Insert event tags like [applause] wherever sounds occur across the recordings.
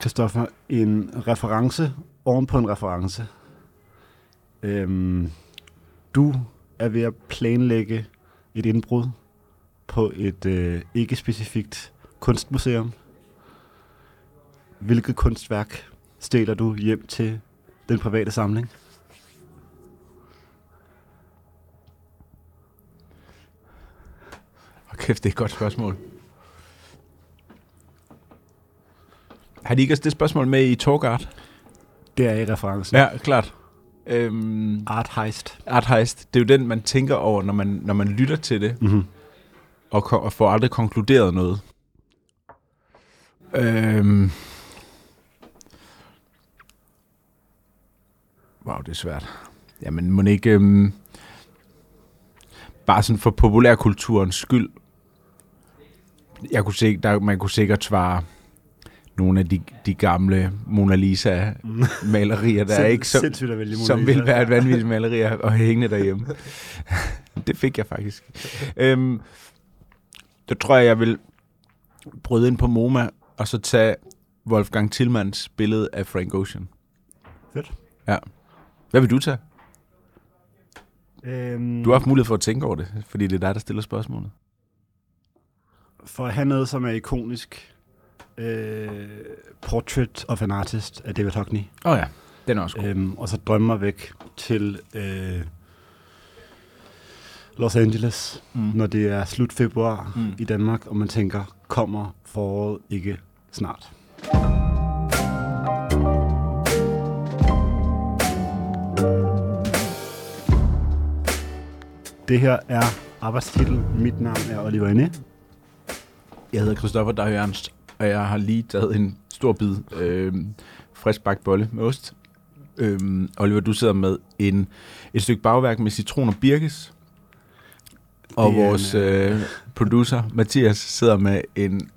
Kristoffer, en reference oven på en reference. Øhm, du er ved at planlægge et indbrud på et øh, ikke specifikt kunstmuseum. Hvilket kunstværk stiller du hjem til den private samling? Kæft, det er et godt spørgsmål. Har de ikke også det spørgsmål med i Torgart? Det er i referencen. Ja, klart. Øhm, Art Heist. Art Heist, det er jo den, man tænker over, når man, når man lytter til det, Mm-hmm. og, og får aldrig konkluderet noget. Øhm, wow, det er svært. Jamen, må ikke... Øhm, bare sådan for populærkulturens skyld. Jeg kunne se, der, man kunne sikkert svare nogle af de, de gamle Mona Lisa-malerier, [laughs] der er ikke som Lisa. vil være et vanvittigt maleri at at hænge derhjemme. [laughs] det fik jeg faktisk. Øhm, der tror jeg, jeg vil bryde ind på MoMA, og så tage Wolfgang Tillmans billede af Frank Ocean. Fedt. Ja. Hvad vil du tage? Øhm, Du har haft mulighed for at tænke over det, fordi det er dig, der stiller spørgsmålet. For at have noget, som er ikonisk. Øh, Portrait of an Artist af David Hockney. Åh oh ja, den er også god. Øhm, og så drømme mig væk til øh, Los Angeles, Mm. når det er slut februar Mm. i Danmark, og man tænker, kommer foråret ikke snart? Det her er arbejdstitel. Mit navn er Oliver Ine. Jeg hedder Christoffer Dag Ernst, og jeg har lige taget en stor bid øh, frisk bagt bolle med ost. Øh, Oliver, du sidder med en, et stykke bagværk med citron og birkes. Og vores øh, producer, Mathias, sidder med en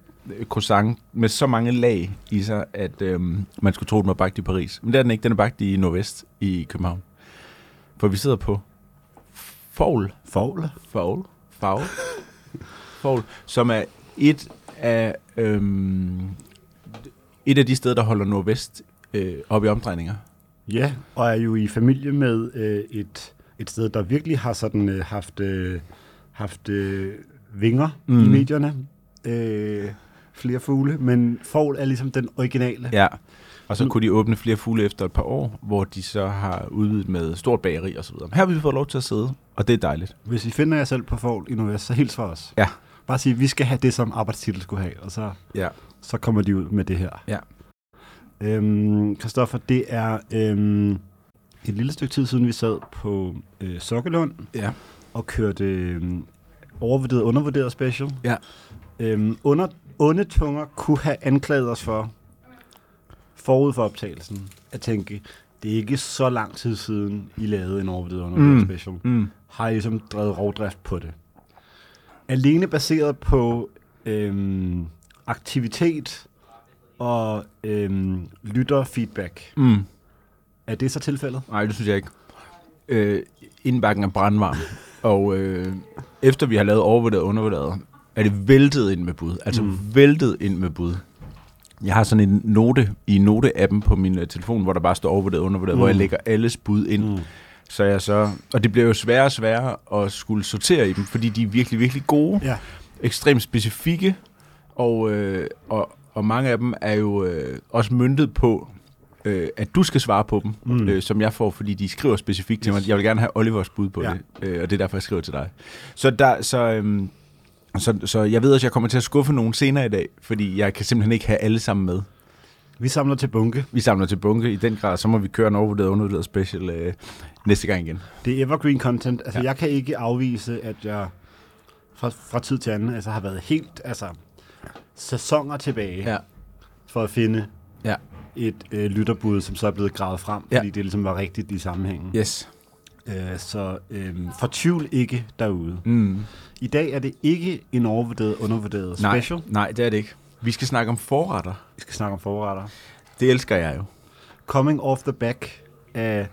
croissant med så mange lag i sig, at øh, man skulle tro, den var bagt i Paris. Men det er den ikke. Den er bagt i Nordvest i København. For vi sidder på Fowl. Fogle. Fowl. Fowl. Fowl. Som er et af, øhm, et af de steder, der holder Nordvest øh, op i omdrejninger. Ja, og er jo i familie med øh, et, et sted, der virkelig har sådan øh, haft, øh, haft øh, vinger Mm. mm. i medierne. Øh, flere fugle, men Fogl er ligesom den originale. Ja. Og så Nu- kunne de åbne flere fugle efter et par år, hvor de så har udvidet med stort bageri og så videre. Her har vi fået lov til at sidde, og det er dejligt. Hvis I finder jer selv på Fogl i Nordvest, så hils for os. Ja. Bare sige, vi skal have det, som arbejdstitel skulle have, og så, Ja. så kommer de ud med det her. Ja. Øhm, Christoffer, det er øhm, et lille stykke tid siden, vi sad på øh, Sokkelund, Ja. og kørte øhm, overvurderet undervurderet special. Ja. Øhm, under, onde tunger kunne have anklaget os for, forud for optagelsen, at tænke, det er ikke så lang tid siden, I lavede en overvurderet undervurderet mm. special. Mm. Har I ligesom drevet rovdrift på det. Alene baseret på øhm, aktivitet og øhm, lytterfeedback. Mm. Er det så tilfældet? Nej, det synes jeg ikke. Øh, indbakken er brandvarm. og øh, efter vi har lavet overvurderet og undervurderet, er det væltet ind med bud. Altså mm. Væltet ind med bud. Jeg har sådan en note i note-appen på min uh, telefon, hvor der bare står overvurderet og undervurderet, mm. hvor jeg Mm. lægger alles bud ind. Mm. Så jeg så, og det bliver jo sværere og sværere at skulle sortere i dem, fordi de er virkelig, virkelig gode, Ja. ekstremt specifikke, og, øh, og, og mange af dem er jo øh, også myndet på, øh, at du skal svare på dem, mm. Øh, som jeg får, fordi de skriver specifikt til mig. Jeg vil gerne have Olivers bud på Ja. det, øh, og det er derfor, jeg skriver til dig. Så, der, så, øhm, så, så jeg ved også, at jeg kommer til at skuffe nogen senere i dag, fordi jeg kan simpelthen ikke have alle sammen med. Vi samler til bunke. Vi samler til bunke i den grad, så må vi køre en overvurderet undervurderet special øh, næste gang igen. Det er evergreen content. Altså, Ja. jeg kan ikke afvise, at jeg fra, fra tid til anden altså, har været helt altså, sæsoner tilbage Ja. for at finde Ja. et øh, lytterbud, som så er blevet gravet frem, Ja. fordi det ligesom var rigtigt i sammenhængen. Yes. Øh, så øh, fortvivl ikke derude. Mm. I dag er det ikke en overvurderet, undervurderet Nej, special. nej, det er det ikke. Vi skal snakke om forretter. Vi skal snakke om forretter. Det elsker jeg jo. Coming off the back af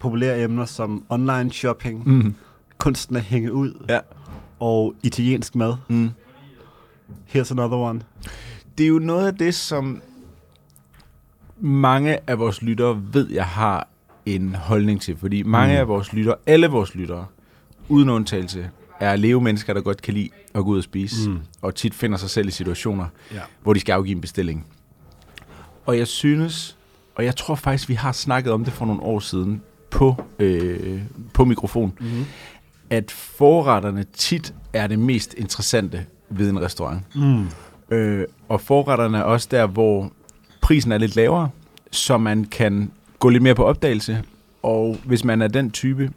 populære emner som online shopping, Mm. kunsten at hænge ud Ja. og italiensk mad. Mm. Here's another one. Det er jo noget af det, som mange af vores lyttere ved, jeg har en holdning til. Fordi mange Mm. af vores lyttere, alle vores lyttere, uden undtagelse, er leve mennesker, der godt kan lide at gå ud og spise. Mm. Og tit finder sig selv i situationer, Ja. hvor de skal afgive en bestilling. Og jeg synes, og jeg tror faktisk, vi har snakket om det for nogle år siden på, øh, på mikrofon, Mm. at forretterne tit er det mest interessante ved en restaurant. Mm. Øh, og forretterne er også der, hvor prisen er lidt lavere, så man kan gå lidt mere på opdagelse. Og hvis man er den type,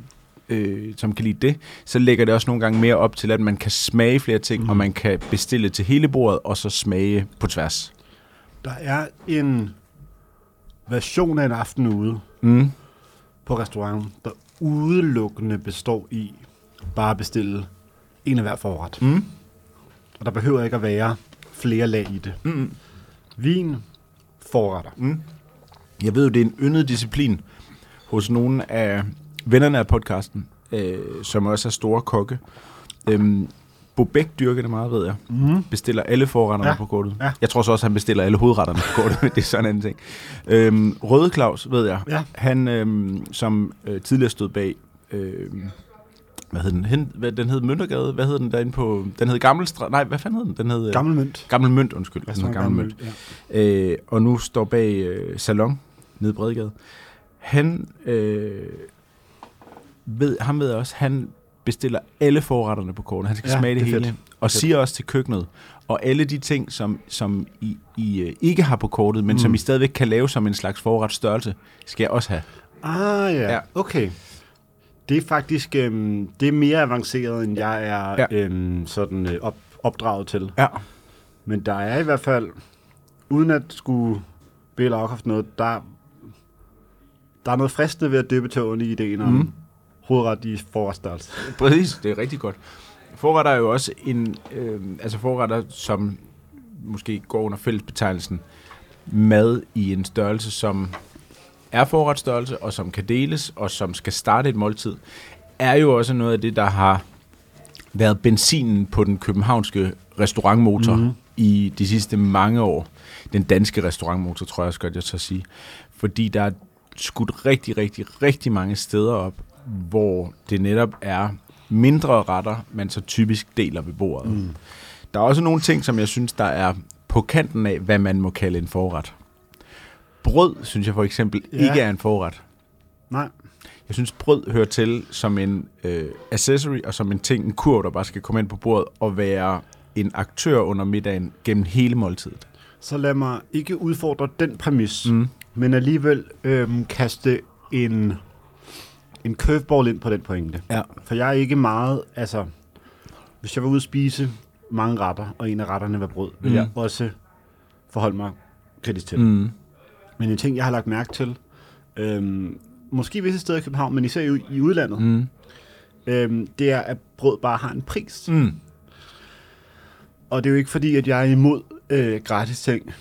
øh, som kan lide det, så lægger det også nogle gange mere op til, at man kan smage flere ting, mm. og man kan bestille til hele bordet, og så smage på tværs. Der er en version af en aften ude Mm. På restauranten, der udelukkende består i bare at bestille en af hver forret. Mm. Og der behøver ikke at være flere lag i det. Mm. Vin, forretter. Mm. Jeg ved jo, det er en yndet disciplin hos nogle af vennerne af podcasten, øh, som også er store kokke. Øhm, Bobæk dyrker det meget, ved jeg. Mm. bestiller alle forretterne Ja, på kortet. ja. Jeg tror så også, han bestiller alle hovedretterne på kortet, [laughs] det er sådan en anden ting. Øhm, Røde Claus, ved jeg, Ja. han øhm, som øh, tidligere stod bag, øhm, hvad hed den? Hen, hvad, den hed Møntergade, hvad hed den derinde på, den hed Gammelstra, nej, hvad fanden hed den? Den hed øh, Gammel mønt. Gammel Mønt, undskyld. Den hed Restaurant Gammel Mønt. Mønt. Ja. Øh, og nu står bag øh, Salon nede i Bredegade. Han, øh, ved, ham ved jeg også, han bestiller alle forretterne på kortet. Han skal Ja, smage det, det hele. fedt. Og fedt. siger også til køkkenet, og alle de ting, som, som I, I øh, ikke har på kortet, men Mm. mm. som I stadigvæk kan lave som en slags forretstørrelse, skal jeg også have. Ah ja, Ja. okay. Det er faktisk øhm, det er mere avanceret, end jeg er Ja. øhm, sådan øh, op, opdraget til. Ja. Men der er i hvert fald, uden at skulle bede afkræfte noget, der, der er noget fristende ved at dyppe tågen i ideen om Mhm. Hovedret i forretstørrelse. Præcis, det er rigtig godt. Forretter er jo også en, øh, altså forretter, som måske går under fællesbetegnelsen mad i en størrelse, som er forretstørrelse, og som kan deles, og som skal starte et måltid, er jo også noget af det, der har været benzinen på den københavnske restaurantmotor Mhm. mm-hmm. i de sidste mange år. Den danske restaurantmotor, tror jeg også godt, jeg tør sige. Fordi der er skudt rigtig, rigtig, rigtig mange steder op, hvor det netop er mindre retter, man så typisk deler ved bordet. Mm. Der er også nogle ting, som jeg synes, der er på kanten af, hvad man må kalde en forret. Brød, synes jeg for eksempel, Ja. ikke er en forret. Nej, Jeg synes, brød hører til som en øh, accessory og som en ting, en kurv, der bare skal komme ind på bordet og være en aktør under middagen gennem hele måltidet. så lad mig ikke udfordre den præmis, mm. Men alligevel øhm, kaste en, en curveball ind på den pointe. Ja. For jeg er ikke meget, altså, hvis jeg var ude at spise mange retter, og en af retterne var brød, vil Mm. jeg også forholde mig kritisk til. Mm. Men en ting, jeg har lagt mærke til, øhm, måske visse steder i København, men især i, i udlandet, mm. Øhm, det er, at brød bare har en pris. Mm. Og det er jo ikke fordi, at jeg er imod øh, gratis ting.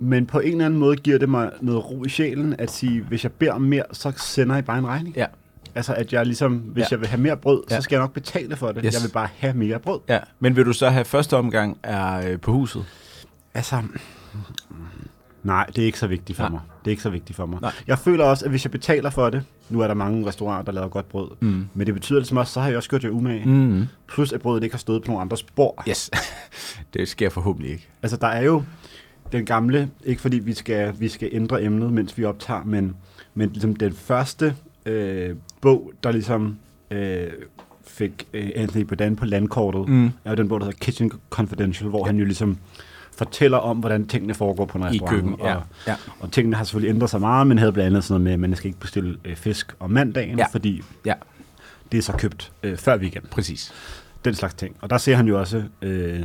Men på en eller anden måde giver det mig noget ro i sjælen at sige, hvis jeg beder om mere, så sender I bare en regning. Ja. Altså at jeg ligesom, hvis ja. Jeg vil have mere brød, ja. Så skal jeg nok betale for det. Yes. Jeg vil bare have mere brød. ja. Men vil du så have første omgang er øh, på huset? Altså, nej, det er ikke så vigtigt for Nej. mig. Det er ikke så vigtigt for mig. Nej. Jeg føler også, at hvis jeg betaler for det, nu er der mange restauranter, der laver godt brød, Mm. men det betyder ligesom også, så har jeg også gjort jer umage. Mm. Plus at brødet ikke har stået på nogle andres bord. Yes. [laughs] det sker forhåbentlig ikke. Altså, der er jo den gamle, ikke fordi vi skal, vi skal ændre emnet, mens vi optager, men, men ligesom den første øh, bog, der ligesom øh, fik øh, Anthony Bourdain på landkortet, mm. Er jo den bog, der hedder Kitchen Confidential, hvor han jo ligesom fortæller om, hvordan tingene foregår på en I restaurant. køkken, ja. Og, ja. og tingene har selvfølgelig ændret sig meget, men havde blandt andet sådan noget med, at man skal ikke bestille øh, fisk om mandagen, Ja. fordi Ja. det er så købt øh, før weekend Præcis. den slags ting. Og der ser han jo også, øh,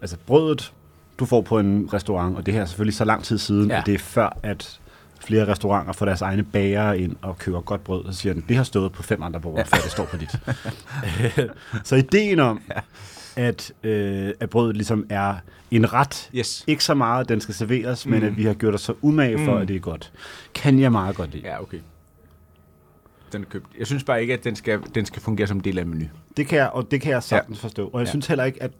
altså brødet, du får på en restaurant, og det her er selvfølgelig så lang tid siden, ja. Ja. at det er før, at flere restauranter får deres egne bager ind og køber godt brød, så siger han, det har stået på fem andre borde, ja. før det står på dit. [laughs] så ideen om, at, øh, at brødet ligesom er en ret, Yes. ikke så meget, at den skal serveres, mm. men Mm. at vi har gjort os så umage for, Mm. at det er godt, kan jeg meget godt lide. Ja, okay. Den er købt. Jeg synes bare ikke, at den skal, den skal fungere som del af en menu. Det kan jeg, og det kan jeg sagtens ja. forstå. Og jeg. Ja. synes heller ikke, at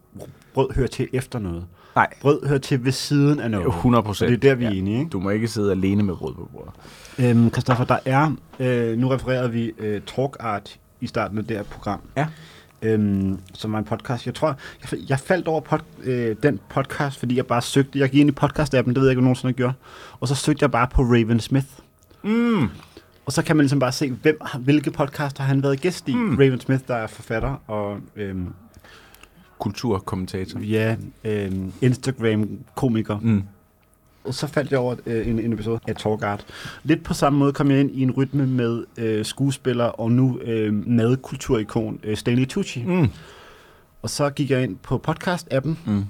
brød hører til efter noget. Nej. Brød hører til ved siden af noget. 100 Og procent. det er der, vi er enige, ikke? Du må ikke sidde alene med brød på bordet. Øhm, Christoffer, der er, øh, nu refererede vi øh, Talk Art i starten af det her program. Ja. Øhm, som var en podcast. Jeg tror, jeg, jeg faldt over pod, øh, den podcast, fordi jeg bare søgte, jeg gik ind i podcast-appen, det ved jeg ikke, om nogen nogensinde har gjort, og så søgte jeg bare på Raven Smith. Mm. Og så kan man ligesom bare se, hvem, hvilke podcast har han været gæst i. Mm. Raven Smith, der er forfatter og øhm, Kulturkommentator. ja, øhm, Instagram-komiker. Mm. Og så faldt jeg over øh, en, en episode af Art. Lidt på samme måde kom jeg ind i en rytme med øh, skuespiller og nu øh, madkulturikon øh, Stanley Tucci. Mm. Og så gik jeg ind på podcast-appen. Mm.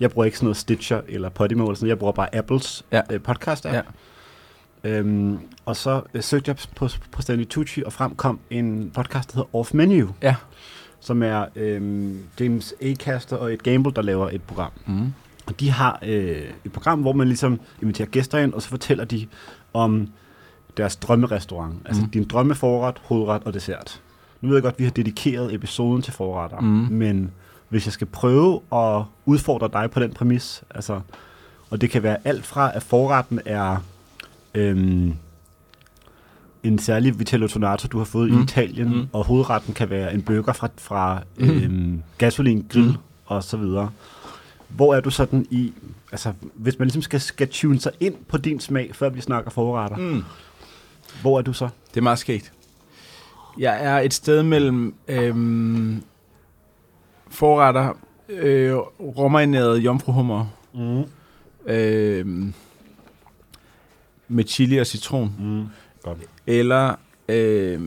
Jeg bruger ikke sådan noget Stitcher eller Podimo eller sådan. Jeg bruger bare Apples Ja. øh, podcast-app. Ja. Øhm, og så øh, søgte jeg på, på Stanley Tucci, og frem kom en podcast, der hedder Off Menu, Ja. Som er øhm, James Acaster og et Gamble, der laver et program. Mm. Og de har øh, et program, hvor man ligesom inviterer gæster ind, og så fortæller de om deres drømmerestaurant. Altså Mhm. din drømmeforret, hovedret og dessert. Nu ved jeg godt, at vi har dedikeret episoden til forretter, Mhm. men hvis jeg skal prøve at udfordre dig på den præmis, altså, og det kan være alt fra, at forretten er øhm, en særlig Vitello Tonato, du har fået mm. i. Italien, mm. og hovedretten kan være en burger fra, fra Mhm. øhm, gasolin grill Mhm. og så videre. Hvor er du sådan i, altså hvis man ligesom skal, skal tune sig ind på din smag, før vi snakker forretter, mm. Mm. hvor er du så? Det er meget skægt. Jeg er et sted mellem øhm, forretter, øh, råmarineret jomfruhummer, Mm. øh, med chili og citron, Mm. Godt. eller... Øh,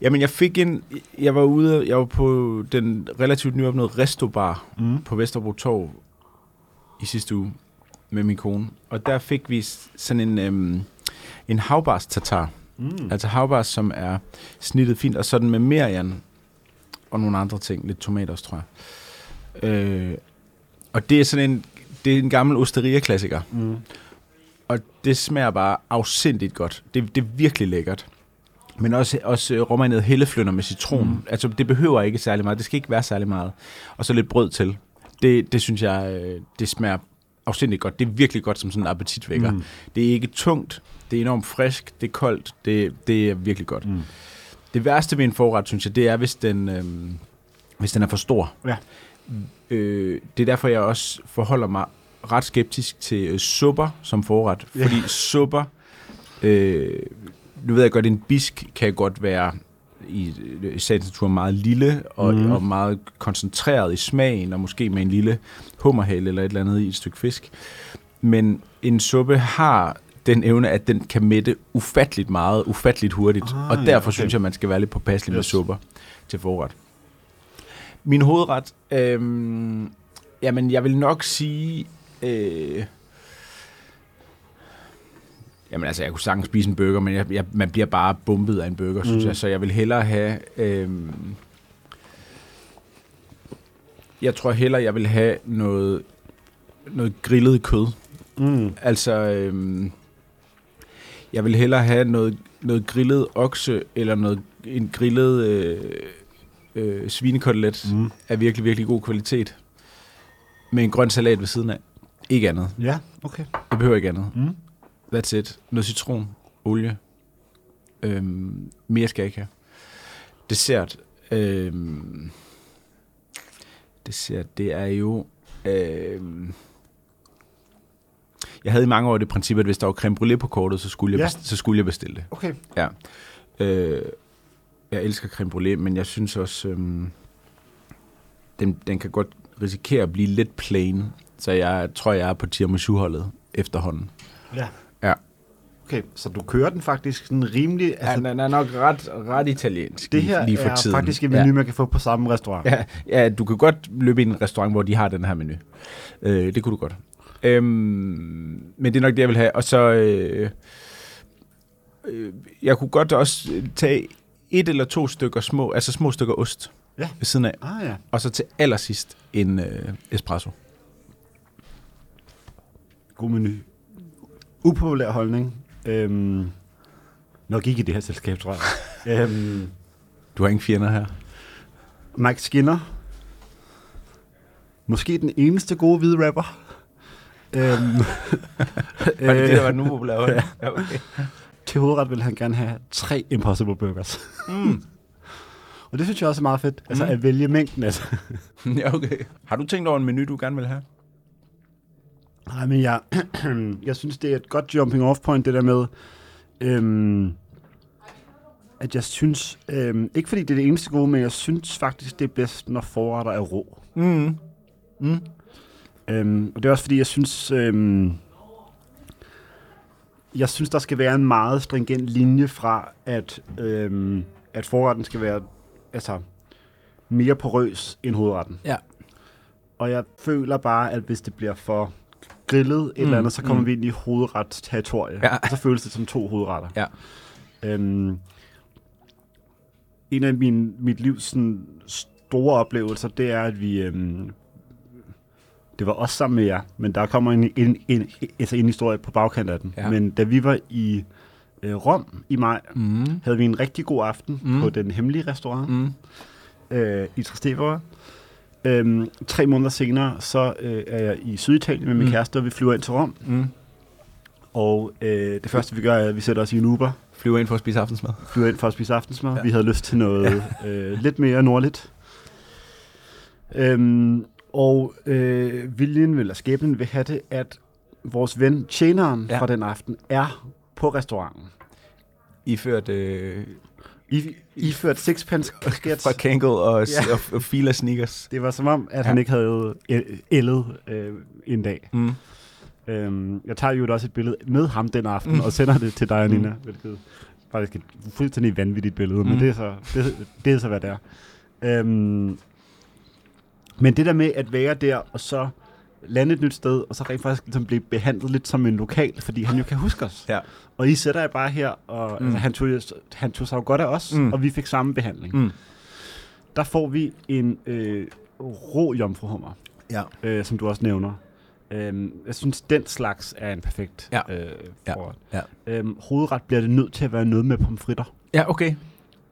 jamen, jeg fik en... Jeg var ude... Jeg var på den relativt nyopnåede Restobar Mm. på Vesterbro Torv i sidste uge med min kone. Og der fik vi sådan en, øhm, en havbars tatar. Mm. Altså havbars, som er snittet fint, og sådan med merian og nogle andre ting. Lidt tomater også, tror jeg. Øh, og det er sådan en, det er en gammel osteria-klassiker. Mm. Og det smager bare afsindigt godt. Det, det er virkelig lækkert. Men også, også råmarineret helleflønder med citron. Mm. Altså, det behøver ikke særlig meget. Det skal ikke være særlig meget. Og så lidt brød til. Det, det synes jeg, øh, det smager afsindigt godt. Det er virkelig godt som sådan en appetitvækker. Mm. Det er ikke tungt. Det er enormt frisk. Det er koldt. Det, det er virkelig godt. Mm. Det værste ved en forret, synes jeg, det er, hvis den, øh, hvis den er for stor. Ja. Øh, det er derfor, jeg også forholder mig ret skeptisk til øh, supper som forret. Ja. Fordi supper, øh, nu ved jeg godt, en bisk kan godt være i øh, sagens natur meget lille og, mm. og meget koncentreret i smagen, og måske med en lille hummerhale eller et eller andet i et stykke fisk. Men en suppe har den evne, at den kan mætte ufatteligt meget, ufatteligt hurtigt. Ah, og ja, derfor okay. synes jeg, man skal være lidt påpasselig yes. med supper til forret. Min hovedret, øhm, jamen jeg vil nok sige, øh, jamen altså jeg kunne sagtens spise en burger, men jeg, jeg, man bliver bare bumpet af en burger, synes Mm. jeg, så jeg vil hellere have, øhm, jeg tror hellere, jeg vil have noget, noget grillet kød. Mm. Altså, øhm, jeg vil hellere have noget, noget grillet okse, eller noget, en grillet øh, øh, svinekotelet Mm. af virkelig, virkelig god kvalitet. Med en grøn salat ved siden af. Ikke andet. Ja, okay. Jeg behøver ikke andet. Mm. That's it. Noget citron, olie. Øhm, mere skal jeg ikke have. Dessert. Øhm, dessert, det er jo... Øhm, jeg havde i mange år det princip, at hvis der var creme brûlée på kortet, så skulle, jeg, Ja. best- så skulle jeg bestille det. Okay. Ja. Øh, jeg elsker creme brûlée, men jeg synes også, øhm, den, den kan godt risikere at blive lidt plain. Så jeg tror, jeg er på tiramisu-holdet efterhånden. Ja. Ja. Okay, så du kører den faktisk sådan rimelig... Altså, ja, den er nok ret, ret italiensk det her lige for er tiden. faktisk en menu, ja. man kan få på samme restaurant. Ja, ja, du kan godt løbe ind i en restaurant, hvor de har den her menu. Øh, det kunne du godt. Øhm, men det er nok det, jeg vil have. Og så... Øh, øh, jeg kunne godt også tage et eller to stykker små, altså små stykker ost Ja. ved siden af. Ah ja. Og så til allersidst en øh, espresso. God menu. Upopulær holdning. Øhm, nok ikke i det her selskab, tror jeg. [laughs] øhm, Du har ingen fjender her. Mike Skinner. måske den eneste gode hvide rapper. øhm, Var [laughs] det det, der var den upopulære? [laughs] Ja. ja, okay. til hovedret vil han gerne have tre Impossible Burgers. Mm. Og det synes jeg også er meget fedt, altså Mm. at vælge mængden det. ja, okay. Har du tænkt over en menu, du gerne vil have? Nej, men jeg, [clears throat] jeg synes, det er et godt jumping off point, det der med, øhm, at jeg synes, øhm, ikke fordi det er det eneste gode, men jeg synes faktisk, det er bedst, når forretter er rå. Mm. Mm. Øhm, og det er også fordi, jeg synes, øhm, jeg synes, der skal være en meget stringent linje fra, at, øhm, at forretten skal være altså, mere porøs end hovedretten. Ja. Og jeg føler bare, at hvis det bliver for grillet et Mm, eller andet, så kommer mm. mm. vi ind i hovedretsterritorie. Ja. Og så føles det som to hovedretter. Ja. Øhm, en af min, mit livs sådan, store oplevelser, det er, at vi... Øhm, det var også sammen med jer, men der kommer en, en, en, altså en historie på bagkant af den. Ja. Men da vi var i øh, Rom i maj, Mm. havde vi en rigtig god aften Mm. mm. på den hemmelige restaurant Mm. øh, i Trastevere. Øhm, tre måneder senere, så øh, er jeg i Syditalien med min Mm. kæreste, og vi flyver ind til Rom. Mm. Og øh, det første, vi gør, er, at vi sætter os i en Uber, Flyver ind for at spise aftensmad. flyver ind for at spise aftensmad. Ja. Ja. Vi havde lyst til noget øh, lidt mere nordligt. Øhm, og øh, viljen, eller skæbnen vil have det, at vores ven, tjeneren Ja. ja. fra den aften, er på restauranten. Iført øh, I, iført sixpence skets. [laughs] fra Kangol og, ja. Og, og Fila sneakers. Det var som om, at Ja. han ikke havde ældet øh, en dag. Mm. Øhm, jeg tager jo også et billede med ham den aften, Mm. mm. og sender det til dig og Nina, Mm. mm. hvilket faktisk er et fuldstændig vanvittigt billede, mm. Mm. men det er, så, det, det er så, hvad det er. Øhm, men det der med at være der, og så lande et nyt sted, og så rent faktisk ligesom blive behandlet lidt som en lokal, fordi han jo kan huske os. Ja. Og I sætter jeg bare her, og Mm. altså, han, tog, han tog sig jo godt af os, Mm. og vi fik samme behandling. Mm. Der får vi en øh, rå jomfruhummer Ja. øh, som du også nævner. Øhm, jeg synes, den slags er en perfekt Ja. øh, Ja. forret. Ja. Øhm, hovedret bliver det nødt til at være noget med pomfritter. Ja, okay.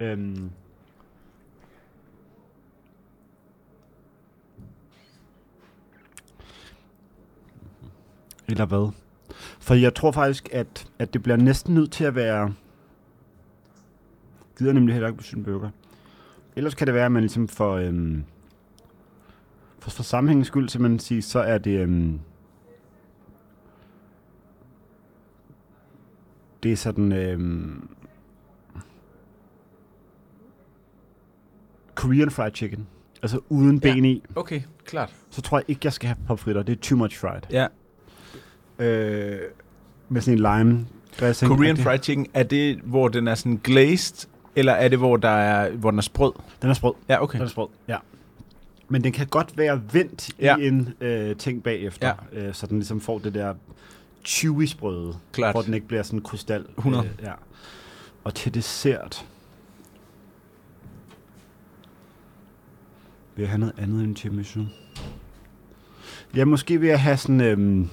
Øhm, eller hvad? For jeg tror faktisk, at, at det bliver næsten nødt til at være... Gider nemlig heller ikke på sin burger. Ellers kan det være, at man ligesom for, øhm, for, for sammenhængens skyld, så man sige, så er det... Øhm, det er sådan... Øhm, Korean fried chicken. Altså uden Ja. ben i. Okay, klart. Så tror jeg ikke, jeg skal have pomfritter. Det er too much fried. Ja. Øh, med sådan en lime dressing. Korean Det- fried chicken, er det, hvor den er sådan glazed, eller er det, hvor, der er, hvor den er sprød? Den er sprød. Ja, okay. Den er sprød, ja. Men den kan godt være vendt ja. i en øh, ting bagefter, ja. øh, så den ligesom får det der chewy sprøde, Klart. hvor den ikke bliver sådan krystal. 100. Øh, ja. Og til dessert vil jeg have noget andet end tiramisu. Ja, måske vil jeg have sådan... Øhm,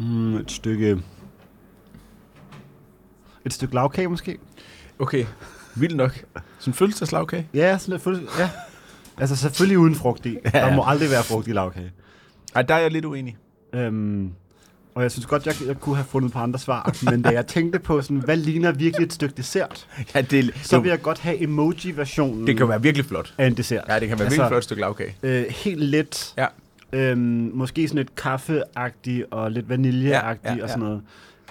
mm, et stykke... Et stykke lavkage måske? Okay, vildt nok. Sådan en fødselsdagslagkage? Ja, sådan lidt fuldstændig. Ja. Altså selvfølgelig uden frugt i. Ja, ja. Der må aldrig være frugt i lavkage. Ej, der er jeg lidt uenig. Øhm, og jeg synes godt, jeg, jeg kunne have fundet på andre svar. Men da jeg tænkte på, sådan, hvad ligner virkelig et stykke dessert, Ja, det, så vil jeg godt have emoji-versionen det kan være virkelig flot. af en dessert. Ja, det kan være altså, virkelig flot stykke lavkage. Øh, helt let. Ja. Øhm, måske sådan lidt kaffeagtigt og lidt vaniljeagtigt Ja, ja, og sådan noget.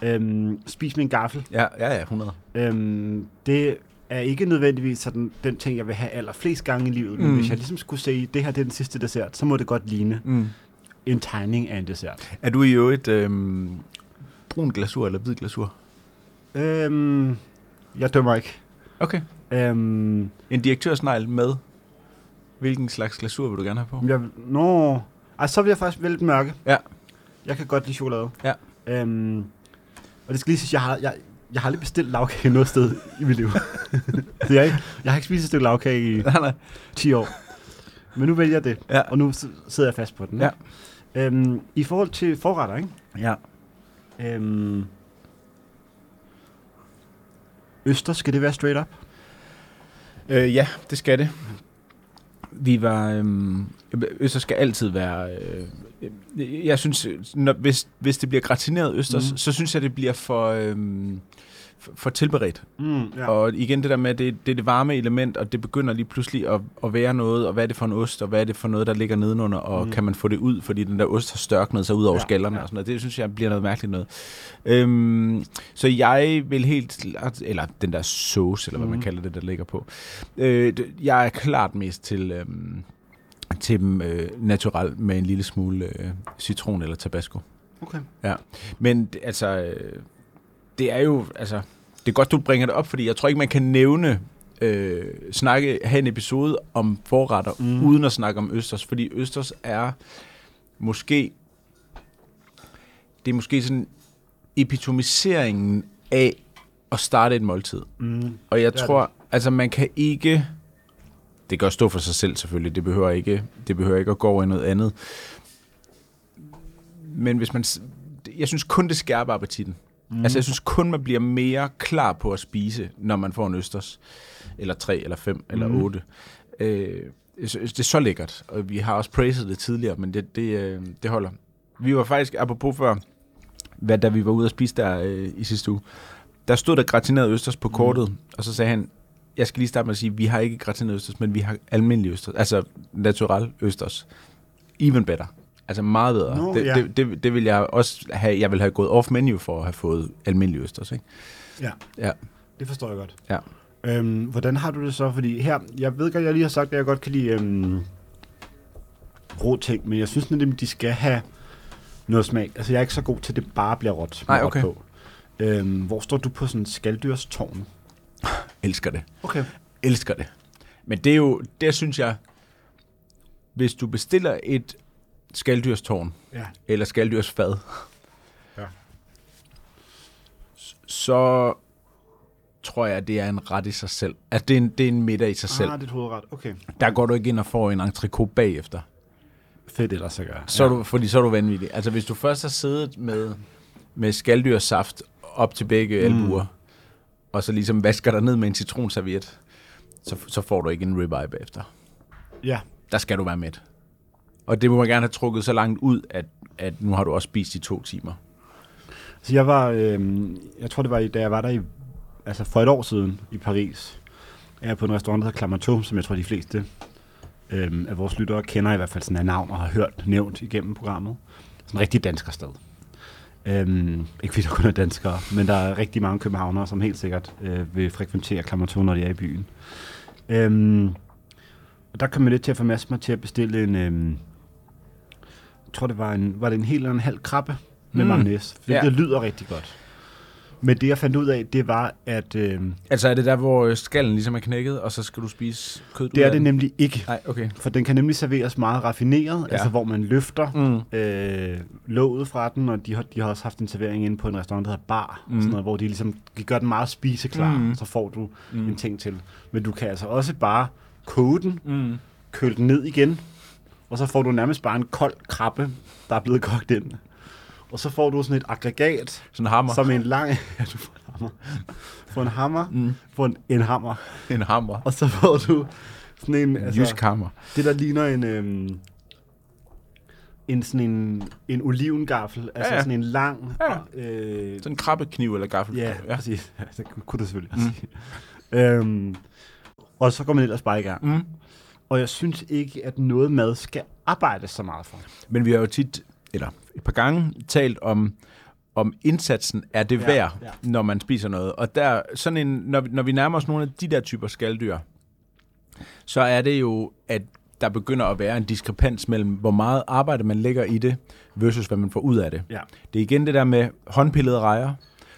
Øhm, spis med en gaffel. Ja, ja, ja, 100. Øhm, det er ikke nødvendigvis sådan, den ting, jeg vil have allerflest gange i livet. Men Mm. hvis jeg ligesom skulle sige, det her det er den sidste dessert, så må det godt ligne Mm. en tegning af en dessert. Er du i øvrigt øhm, brun glasur eller hvid glasur? Øhm, jeg dømmer ikke. Okay. Øhm, En direktørsnegl med hvilken slags glasur vil du gerne have på? jeg, nå, ej, så vil jeg faktisk vælge den mørke. Ja. Jeg kan godt lide chokolade. Ja. Øhm, og det skal lige sige, jeg har, jeg, jeg har aldrig bestilt lavkage noget sted i mit liv. [laughs] det er ikke, jeg har ikke spist et stykke lavkage i Nej, nej. 10 år. Men nu vælger jeg det, Ja. og nu sidder jeg fast på den. Ja. ikke? Øhm, I forhold til forretter, ikke? Ja. Øhm, Øster, skal det være straight up? Øh, ja, det skal det. Vi var... Øhm, østers skal altid være... Øh, jeg synes, når, hvis, hvis det bliver gratineret østers, mm. så synes jeg, det bliver for... Øhm, for- tilberedt. Mm, Ja. Og igen det der med, det, det er det varme element, og det begynder lige pludselig at, at være noget, og hvad er det for en ost, og hvad er det for noget, der ligger nedenunder, og Mm. mm. kan man få det ud, fordi den der ost har størknet sig ud over Ja, ja, skallerne ja. og sådan noget. Det synes jeg bliver noget mærkeligt noget. Øhm, så jeg vil helt klart, eller den der sauce, eller hvad Mm. man kalder det, der ligger på. Øh, jeg er klart mest til... Øhm, til dem øh, natural med en lille smule øh, citron eller tabasco. Okay. Men det- altså, øh, det er jo, altså, det er godt, du bringer det op, fordi jeg tror ikke, man kan nævne, øh, snakke, have en episode om forretter, Mm. uden at snakke om østers, fordi østers er måske, det er måske sådan epitomiseringen af at starte et måltid. Mm. Og jeg Det tror, altså man kan ikke, det gør stå for sig selv selvfølgelig, det behøver ikke, det behøver ikke at gå over i noget andet. Men hvis man, jeg synes kun det skærper appetitten. Mm. Altså jeg synes kun man bliver mere klar på at spise, når man får en østers. Eller tre, eller fem, mm. eller Mm. otte. Øh, det er så lækkert, og vi har også praised det tidligere, men det, det, øh, det holder. Vi var faktisk, apropos før, hvad, da vi var ude og spise der øh, i sidste uge, der stod der gratineret østers på kortet, mm. og så sagde han, jeg skal lige starte med at sige, vi har ikke gratineret østers, men vi har almindelig østers, altså natural østers. Even better. Altså meget bedre. Nå, det, ja. det, det, det, vil jeg også have, jeg vil have gået off menu for at have fået almindelig østers, ikke? Ja. Ja. Det forstår jeg godt. Ja. Øhm, hvordan har du det så? Fordi her, jeg ved godt, jeg lige har sagt, at jeg godt kan lide øhm, rå ting, men jeg synes nemlig, de skal have noget smag. Altså, jeg er ikke så god til, at det bare bliver råt. Nej, okay. På. Øhm, hvor står du på sådan en skaldyrstårn? [laughs] Elsker det. Okay. Elsker det. Men det er jo, der synes jeg, hvis du bestiller et skaldyrstårn, Ja. eller skalddyrsfad, Ja. så tror jeg, det er en ret i sig selv. At det er en, det er en middag i sig selv. Ah, det er et hovedret. Okay. Der går du ikke ind og får en entrecôte bagefter. Fedt ellers at gøre. Så er du, fordi så er du vanvittig. Altså hvis du først har siddet med, med skaldyrsaft op til begge mm. albuer, og så ligesom vasker dig ned med en citronserviet, så, så får du ikke en ribeye bagefter. Ja. Der skal du være med. Og det må man gerne have trukket så langt ud, at, at nu har du også spist i to timer. Så jeg var, øh, jeg tror det var, da jeg var der i, altså for et år siden i Paris, er jeg på en restaurant, der hedder Clamato, som jeg tror de fleste øh, af vores lyttere kender i hvert fald sådan af navn og har hørt nævnt igennem programmet. Sådan en rigtig dansker sted. Øhm, ikke fordi der kun er danskere, men der er rigtig mange københavnere, som helt sikkert øh, vil frekventere Clamato, når de er i byen. Øhm, og der kom jeg lidt til at formasse mig til at bestille en, øhm, tror det var en, var det en hel eller en halv krabbe med mm. Mayonnaise. For Ja. det lyder rigtig godt. Men det jeg fandt ud af, det var, at øh, Altså er det der, hvor øh, skallen ligesom er knækket, og så skal du spise kød det er det nemlig ikke. Nej, okay. For den kan nemlig serveres meget raffineret, ja. Altså hvor man løfter Mm. øh, låget fra den, og de har, de har også haft en servering inde på en restaurant, der hedder Bar, mm. Sådan noget, hvor de ligesom de gør den meget spiseklar, mm. Så får du. Mm. en ting til. Men du kan altså også bare koge den, Mm. køle den ned igen, og så får du nærmest bare en kold krabbe, der er blevet kogt ind. Og så får du sådan et aggregat, Sådan en hammer. som en lang... [laughs] Ja, du får en hammer. Får en hammer, Mm. får en, en hammer, En hammer. og så får du sådan en... Altså, Jysk hammer. Det, der ligner en... Øhm, en sådan en, en olivengaffel, altså ja. sådan en lang... Ja. Øh, Sådan en krabbekniv eller gaffel. ja, ja, ja. præcis. [laughs] Ja, det kunne du selvfølgelig også sige. Øhm, og så går man ellers bare i gang. Mm. Og jeg synes ikke, at noget mad skal arbejdes så meget for. Men vi har jo tit, eller et par gange, talt om, om indsatsen er det Ja, værd, ja. når man spiser noget. Og der, sådan en, når, vi- når vi nærmer os nogle af de der typer skalddyr, så er det jo, at der begynder at være en diskrepans mellem, hvor meget arbejde man lægger i det, versus hvad man får ud af det. Ja. Det er igen det der med håndpillede rejer,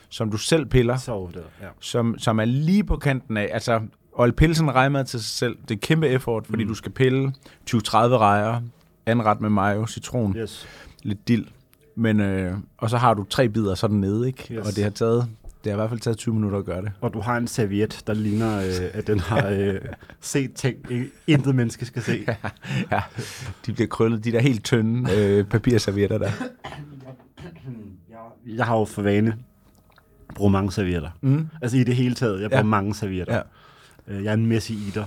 som du selv piller, Så det, ja. som, som er lige på kanten af, altså Old Pilsen rejmad til sig selv, det er kæmpe effort, fordi Mm. du skal pille 20-30 rejer, anret med mayo, citron, Yes. lidt dild. Men, øh, og så har du tre bidder sådan nede, ikke? Yes. Og det har taget, det har i hvert fald taget 20 minutter at gøre det. Og du har en serviet, der ligner, øh, at den har øh, set ting, intet menneske skal se. [laughs] ja, de bliver krøllet, de der helt tynde øh, papirservietter der. [clears throat] Jeg har jo for vane bruger mange servietter. Mm. Altså i det hele taget, jeg bruger Ja. mange servietter. Ja. Øh, Jeg er en messy eater.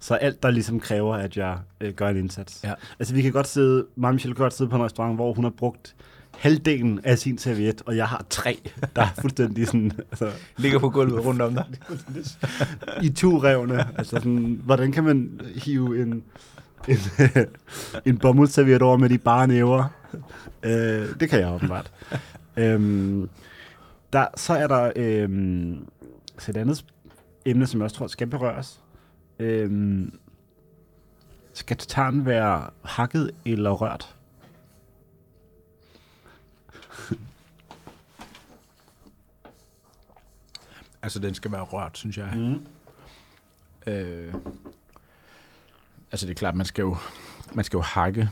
Så alt, der ligesom kræver, at jeg øh, gør en indsats. Ja. Altså vi kan godt sidde, mig og Michelle kan godt sidde på en restaurant, hvor hun har brugt halvdelen af sin serviet, og jeg har tre, der er fuldstændig sådan, [laughs] altså, Ligger på gulvet rundt om dig. [laughs] i turevne. Altså sådan, hvordan kan man hive en, en, [laughs] en bomuldserviet over med de bare næver? Øh, det kan jeg åbenbart. øhm, der, så er der øhm, så et andet emne, som jeg også tror skal berøres. Øhm, skal tarten være hakket eller rørt? [laughs] Altså, den skal være rørt, synes jeg. Mm. Øh, altså, det er klart, man skal jo, man skal jo hakke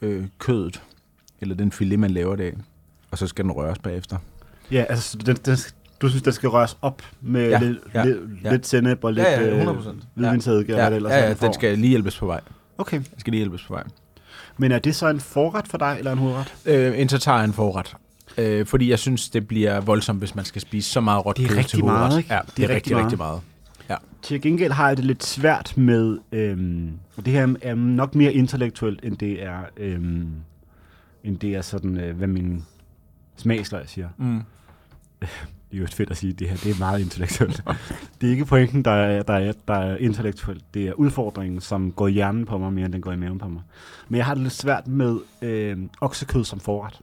øh, kødet, eller den filet, man laver det af, og så skal den røres bagefter. Ja, altså den, den, du synes, den skal røres op med Ja, ja, lidt, ja, lidt, ja. lidt sennep og lidt Ja, ja, øh, 100%. hvidvinsedike, Ja, eller det ja, er, ja, den skal lige hjælpes på vej. Okay, Den skal lige hjælpes på vej. men er det så en forret for dig, eller en hovedret? Øh, en tartar er en forret. Øh, fordi jeg synes, det bliver voldsomt, hvis man skal spise så meget råt Det er kød rigtig til hovedret. meget, ikke? Ja, det, er, rigtig, rigtig meget. Til gengæld har jeg det lidt svært med, øhm, og det her er nok mere intellektuelt, end det er, øhm, end det er sådan, øh, hvad min smagsløg siger. Mm. Det er jo fedt at sige, at det her det er meget intellektuelt. [laughs] det er ikke pointen, der er, der, er, der er intellektuelt. Det er udfordringen, som går i hjernen på mig, mere end den går i maven på mig. Men jeg har det lidt svært med øh, oksekød som forret.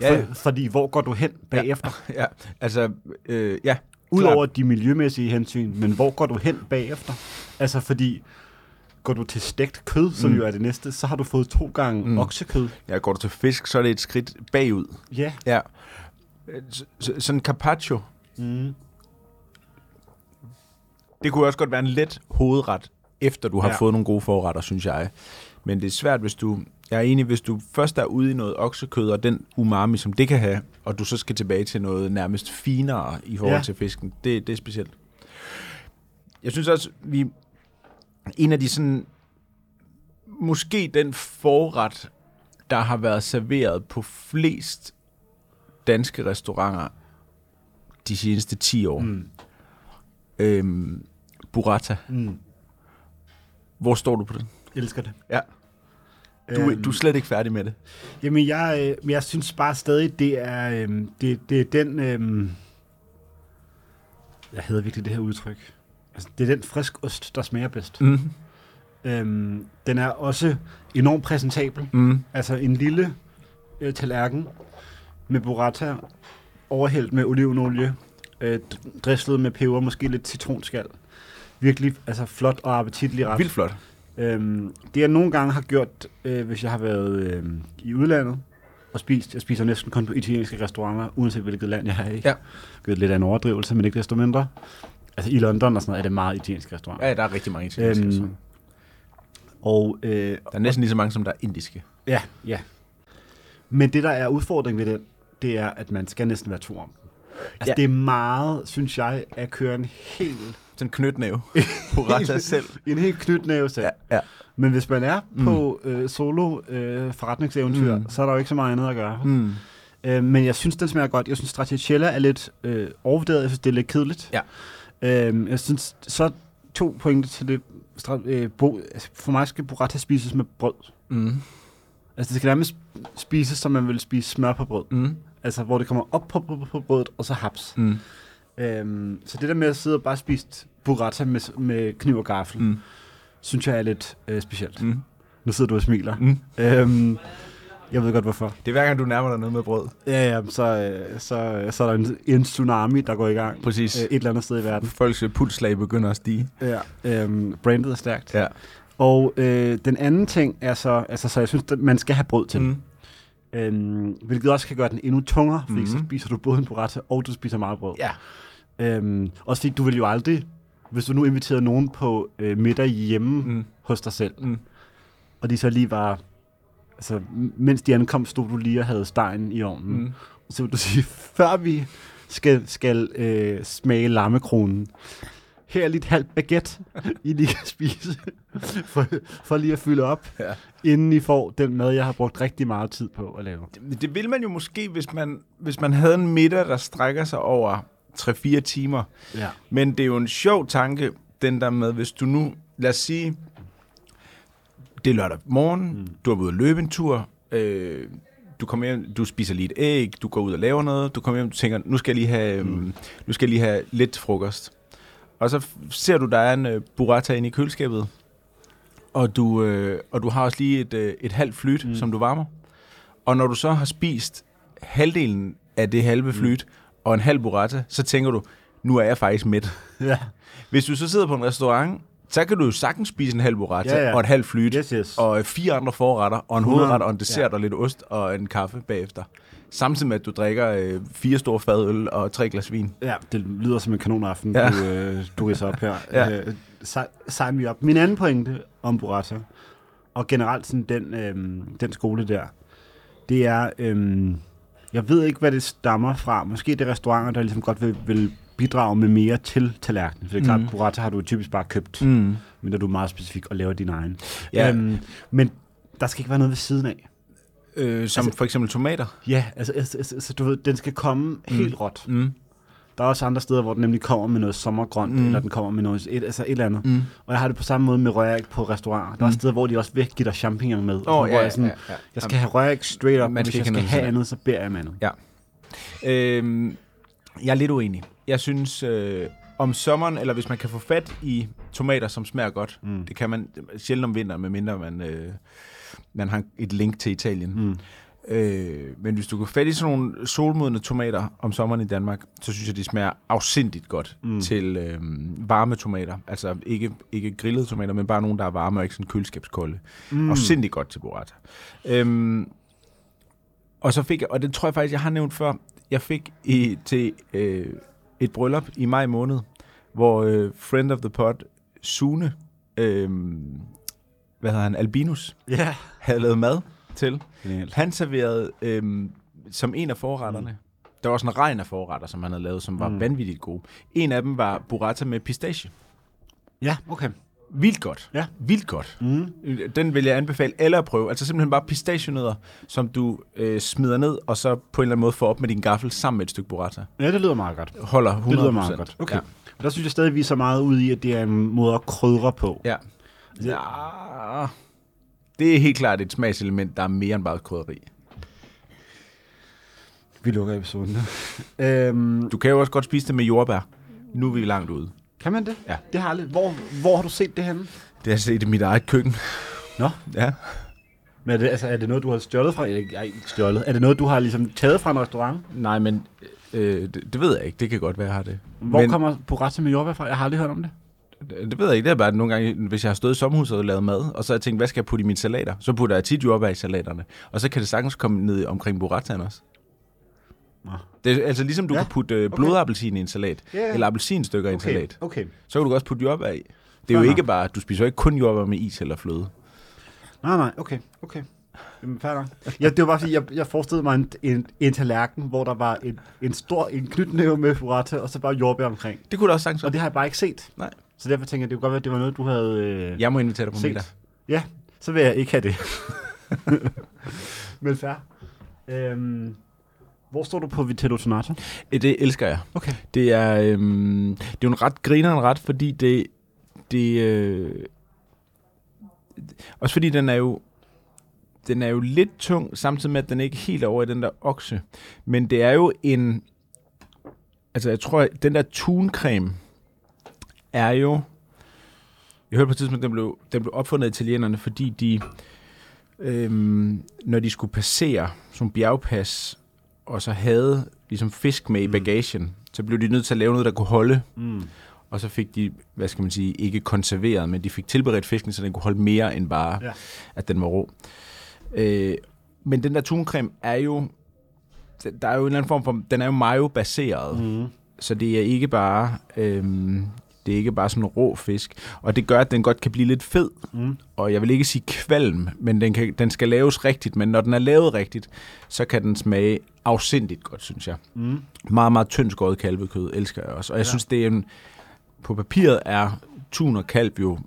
Ja, ja. For, fordi hvor går du hen bagefter? [laughs] ja, altså, øh, ja. Udover de miljømæssige hensyn, men hvor går du hen bagefter? Altså fordi, går du til stegt kød, som Mm. jo er det næste, så har du fået to gange Mm. mm. oksekød. Ja, går du til fisk, så er det et skridt bagud. Ja. Ja. Så, sådan en carpaccio, Mm. det kunne også godt være en let hovedret, efter du har ja. Fået nogle gode forretter, synes jeg. Men det er svært, hvis du... Jeg er enig, hvis du først er ude i noget oksekød, og den umami, som det kan have, og du så skal tilbage til noget nærmest finere i forhold. Ja. til fisken, det, det er specielt. Jeg synes også, vi... En af de sådan... Måske den forret, der har været serveret på flest danske restauranter de seneste 10 år. Mm. Øhm, burrata. Mm. Hvor står du på den? Elsker det. Ja. Du, øhm, du er slet ikke færdig med det. Jamen, jeg, øh, jeg synes bare stadig, det er, øh, det, det er den... Øh, jeg hedder virkelig det her udtryk. Altså, det er den frisk ost, der smager bedst. Mm. Øhm, den er også enormt præsentabel. Mm. Altså en lille øh, tallerken med burrata, overhældt med olivenolie, øh, d- drislet med peber, måske lidt citronskal. Virkelig altså flot og appetitlig ret. Vildt flot. Øhm, det jeg nogle gange har gjort, øh, hvis jeg har været øh, i udlandet og spist, jeg spiser næsten kun på italienske restauranter, uanset hvilket land jeg er i. Ja. Det er lidt af en overdrivelse, men ikke desto mindre. Altså i London og sådan noget, er det meget italienske restauranter. Ja, der er rigtig mange italienske. Øhm, Øhm, Og øh, der er næsten lige så mange, som der er indiske. Ja, ja. Men det, der er udfordringen ved den, det er, at man skal næsten være to om den. Altså, Ja. det er meget, synes jeg, at køre en helt, Sådan en knytnæve. [laughs] Burrata selv. en helt knytnæve selv. Ja, ja. Men hvis man er Mm. på øh, solo øh, forretningseventyr, Mm. så er der jo ikke så meget andet at gøre. Mm. Øh, men jeg synes, den smager godt. Jeg synes, stracciatella er lidt øh, overvurderet. Jeg synes, det er lidt kedeligt. Ja. Øh, jeg synes, så to pointer til det. Øh, bo, altså, for mig skal burrata spises med brød. Mm. Altså, det skal nærmest spises, som man vil spise smør på brød. Mm. Altså, hvor det kommer op på, på, på brødet, og så haps. Mm. Øhm, så det der med at sidde og bare spise burrata med, med kniv og gaffel, mm. Synes jeg er lidt øh, specielt. Mm. Nu sidder du og smiler. Mm. Øhm, jeg ved godt, hvorfor. Det er hver gang, du nærmer dig noget med brød. Ja, ja, så, øh, så, så er der en, en tsunami, der går i gang Præcis. øh, et eller andet sted i verden. Folks pulslag begynder at stige. Ja, øhm, brandet er stærkt. Ja. Og øh, den anden ting er så, altså, så jeg synes, at man skal have brød til. Mm. Øhm, hvilket også kan gøre den endnu tungere, fordi mm. så spiser du både en burrata, og du spiser meget brød. Ja. Øhm, også fordi du vil jo aldrig, hvis du nu inviterede nogen på øh, middag hjemme mm. Hos dig selv, Mm. og de så lige var, altså mens de ankom, stod du lige og havde stegen i ovnen. Mm. Så vil du sige, før vi skal, skal øh, smage lammekronen, her er lige et halvt baguette, I lige kan spise, for, for lige at fylde op, Ja. inden I får den mad, jeg har brugt rigtig meget tid på at lave. Det, det vil man jo måske, hvis man, hvis man havde en middag, der strækker sig over 3-4 timer. Ja. Men det er jo en sjov tanke, den der med, hvis du nu, lad os sige, det er lørdag morgen, mm. du har været ude at løbe en tur, øh, du kommer hjem, du spiser lige et æg, du går ud og laver noget, du kommer hjem, du tænker, nu skal jeg lige have, mm. nu skal jeg lige have lidt frokost. Og så ser du, der er en øh, burrata inde i køleskabet, og du, øh, og du har også lige et, øh, et halvt flyt, mm. som du varmer. Og når du så har spist halvdelen af det halve flyt, mm. og en halv burrata, så tænker du, nu er jeg faktisk mæt. [laughs] Ja. Hvis du så sidder på en restaurant, så kan du jo sagtens spise en halv burrata Ja, ja. og et halvt flyt, Yes, yes. og fire andre forretter, og en 100, hovedret og en dessert ja. og lidt ost og en kaffe bagefter. Samtidig med, at du drikker øh, fire store fadøl og tre glas vin. Ja, det lyder som en kanonaften, Ja. du, øh, du ridser op her. [laughs] Ja. Øh, Sign me op. Min anden pointe om burrata, og generelt sådan den, øh, den skole der, det er, øh, jeg ved ikke, hvad det stammer fra. Måske det er restauranter, der ligesom godt vil, vil bidrage med mere til tallerkenen. For det er klart, Mhm. burrata har du typisk bare købt, Mm. men der du er meget specifik og laver din egen. Ja. Øhm, men der skal ikke være noget ved siden af. Øh, som altså, for eksempel tomater. Ja, altså, altså, altså, altså du ved, den skal komme helt råt. Mm. Der er også andre steder, hvor den nemlig kommer med noget sommergrønt, Mm. mm. eller den kommer med noget, et, altså et eller andet. Mm. Og jeg har det på samme måde med røræg på restauranter. Der er Mm. steder, hvor de også vil give dig champignon med. Oh, ja, hvor jeg, sådan, ja, ja. jeg skal have røræg straight up, og hvis jeg skal have andet, så beder jeg om andet. Ja. Øhm, jeg er lidt uenig. Jeg synes, øh, om sommeren, eller hvis man kan få fat i tomater, som smager godt, Mm. det kan man sjældent om vinteren, medmindre man, øh, man har et link til Italien. Mm. Øh, men hvis du kan fat i sådan nogle solmodne tomater om sommeren i Danmark, så synes jeg, de smager afsindigt godt mm. Mm. til øh, varme tomater. Altså ikke, ikke grillede tomater, men bare nogle, der er varme og ikke sådan køleskabskolde. Mm. Afsindigt godt til burrata. Øhm, og så fik jeg, og det tror jeg faktisk, jeg har nævnt før, jeg fik i, til øh, et bryllup i maj måned, hvor øh, friend of the pod, Sune, øh, hvad hedder han, Albinus, Ja. havde lavet mad til. Genialt. Han serverede øhm, som en af forretterne. Mm. Der var sådan en regn af forretter, som han havde lavet, som var mm. Vanvittigt gode. En af dem var burrata med pistache. Ja, okay. Vildt godt. Ja. Vildt godt. Mm. Den vil jeg anbefale alle at prøve. Altså simpelthen bare pistachienødder, som du øh, smider ned, og så på en eller anden måde får op med din gaffel sammen med et stykke burrata. Ja, det lyder meget godt. Holder 100%. Det lyder meget godt. Okay. Ja. Ja. Der synes jeg stadig, vi er så meget ud i, at det er en måde at krydre på. ja. Ja. Det er helt klart et smagselement, der er mere end bare krydderi. Vi lukker episoden. [laughs] øhm, Du kan jo også godt spise det med jordbær. Nu er vi langt ude. kan man det? Ja. Det har jeg aldrig. Hvor, hvor har du set det henne? Det har jeg set i mit eget køkken. Nå. Ja. Men er det, altså, er det noget, du har stjålet fra? Ikke, ej, ikke stjålet. Er det noget, du har ligesom taget fra en restaurant? Nej, men øh, det, det ved jeg ikke. Det kan godt være, jeg har det. Hvor men, men, kommer burrata med jordbær fra? Jeg har aldrig hørt om det. Det, ved jeg ikke. Det er bare nogle gange, hvis jeg har stået i sommerhuset og lavet mad, og så har jeg tænkt, hvad skal jeg putte i mine salater? Så putter jeg tit jordbær i salaterne. Og så kan det sagtens komme ned omkring burrataen også. Nå. Det er altså ligesom du ja. Kan putte øh, okay. blodappelsin i en salat, ja. eller appelsinstykker i en Okay, salat. okay. Så kan du også putte jordbær i. Det er jo Fair ikke bare, du spiser jo ikke kun jordbær med is eller fløde. Nej, nej, okay, okay. Jamen, nok. Ja, det var bare fordi, jeg, jeg forestillede mig en, en, en tallerken, hvor der var en, en stor en knytnæve med burrata, og så bare jordbær omkring. Det kunne du også sagtens Og det har jeg bare ikke set. Nej. Så derfor tænker jeg, det kunne godt være, at det var noget, du havde øh, Jeg må invitere dig på middag. Ja, så vil jeg ikke have det. [laughs] Men fair. Øhm, hvor står du på Vitello Tonato? Øh, Det elsker jeg. Okay. Det er, øhm, det er jo en ret grineren ret, fordi det, det øh, også fordi den er jo den er jo lidt tung, samtidig med, at den ikke er helt over i den der okse. Men det er jo en... Altså, jeg tror, at den der tuncreme er jo... Jeg hørte på et tidspunkt, at den blev, den blev opfundet af italienerne, fordi de... Øhm, når de skulle passere som bjergpas, og så havde ligesom fisk med i Mm. bagagen, så blev de nødt til at lave noget, der kunne holde. Mm. Og så fik de, hvad skal man sige, ikke konserveret, men de fik tilberedt fisken, så den kunne holde mere end bare, ja. At den var rå. Øh, men den der tuncreme er jo, der er jo en eller anden form for, den er jo mayo-baseret, mm. Mm. så det er ikke bare, øhm, det er ikke bare sådan en rå fisk. Og det gør, at den godt kan blive lidt fed, Mm. og jeg vil ikke sige kvalm, men den, kan, den skal laves rigtigt, men når den er lavet rigtigt, så kan den smage afsindigt godt, synes jeg. Mm. Meget, meget tyndt skåret kalvekød elsker jeg også. Og jeg ja. Ja. synes, det er en på papiret er tun og kalv jo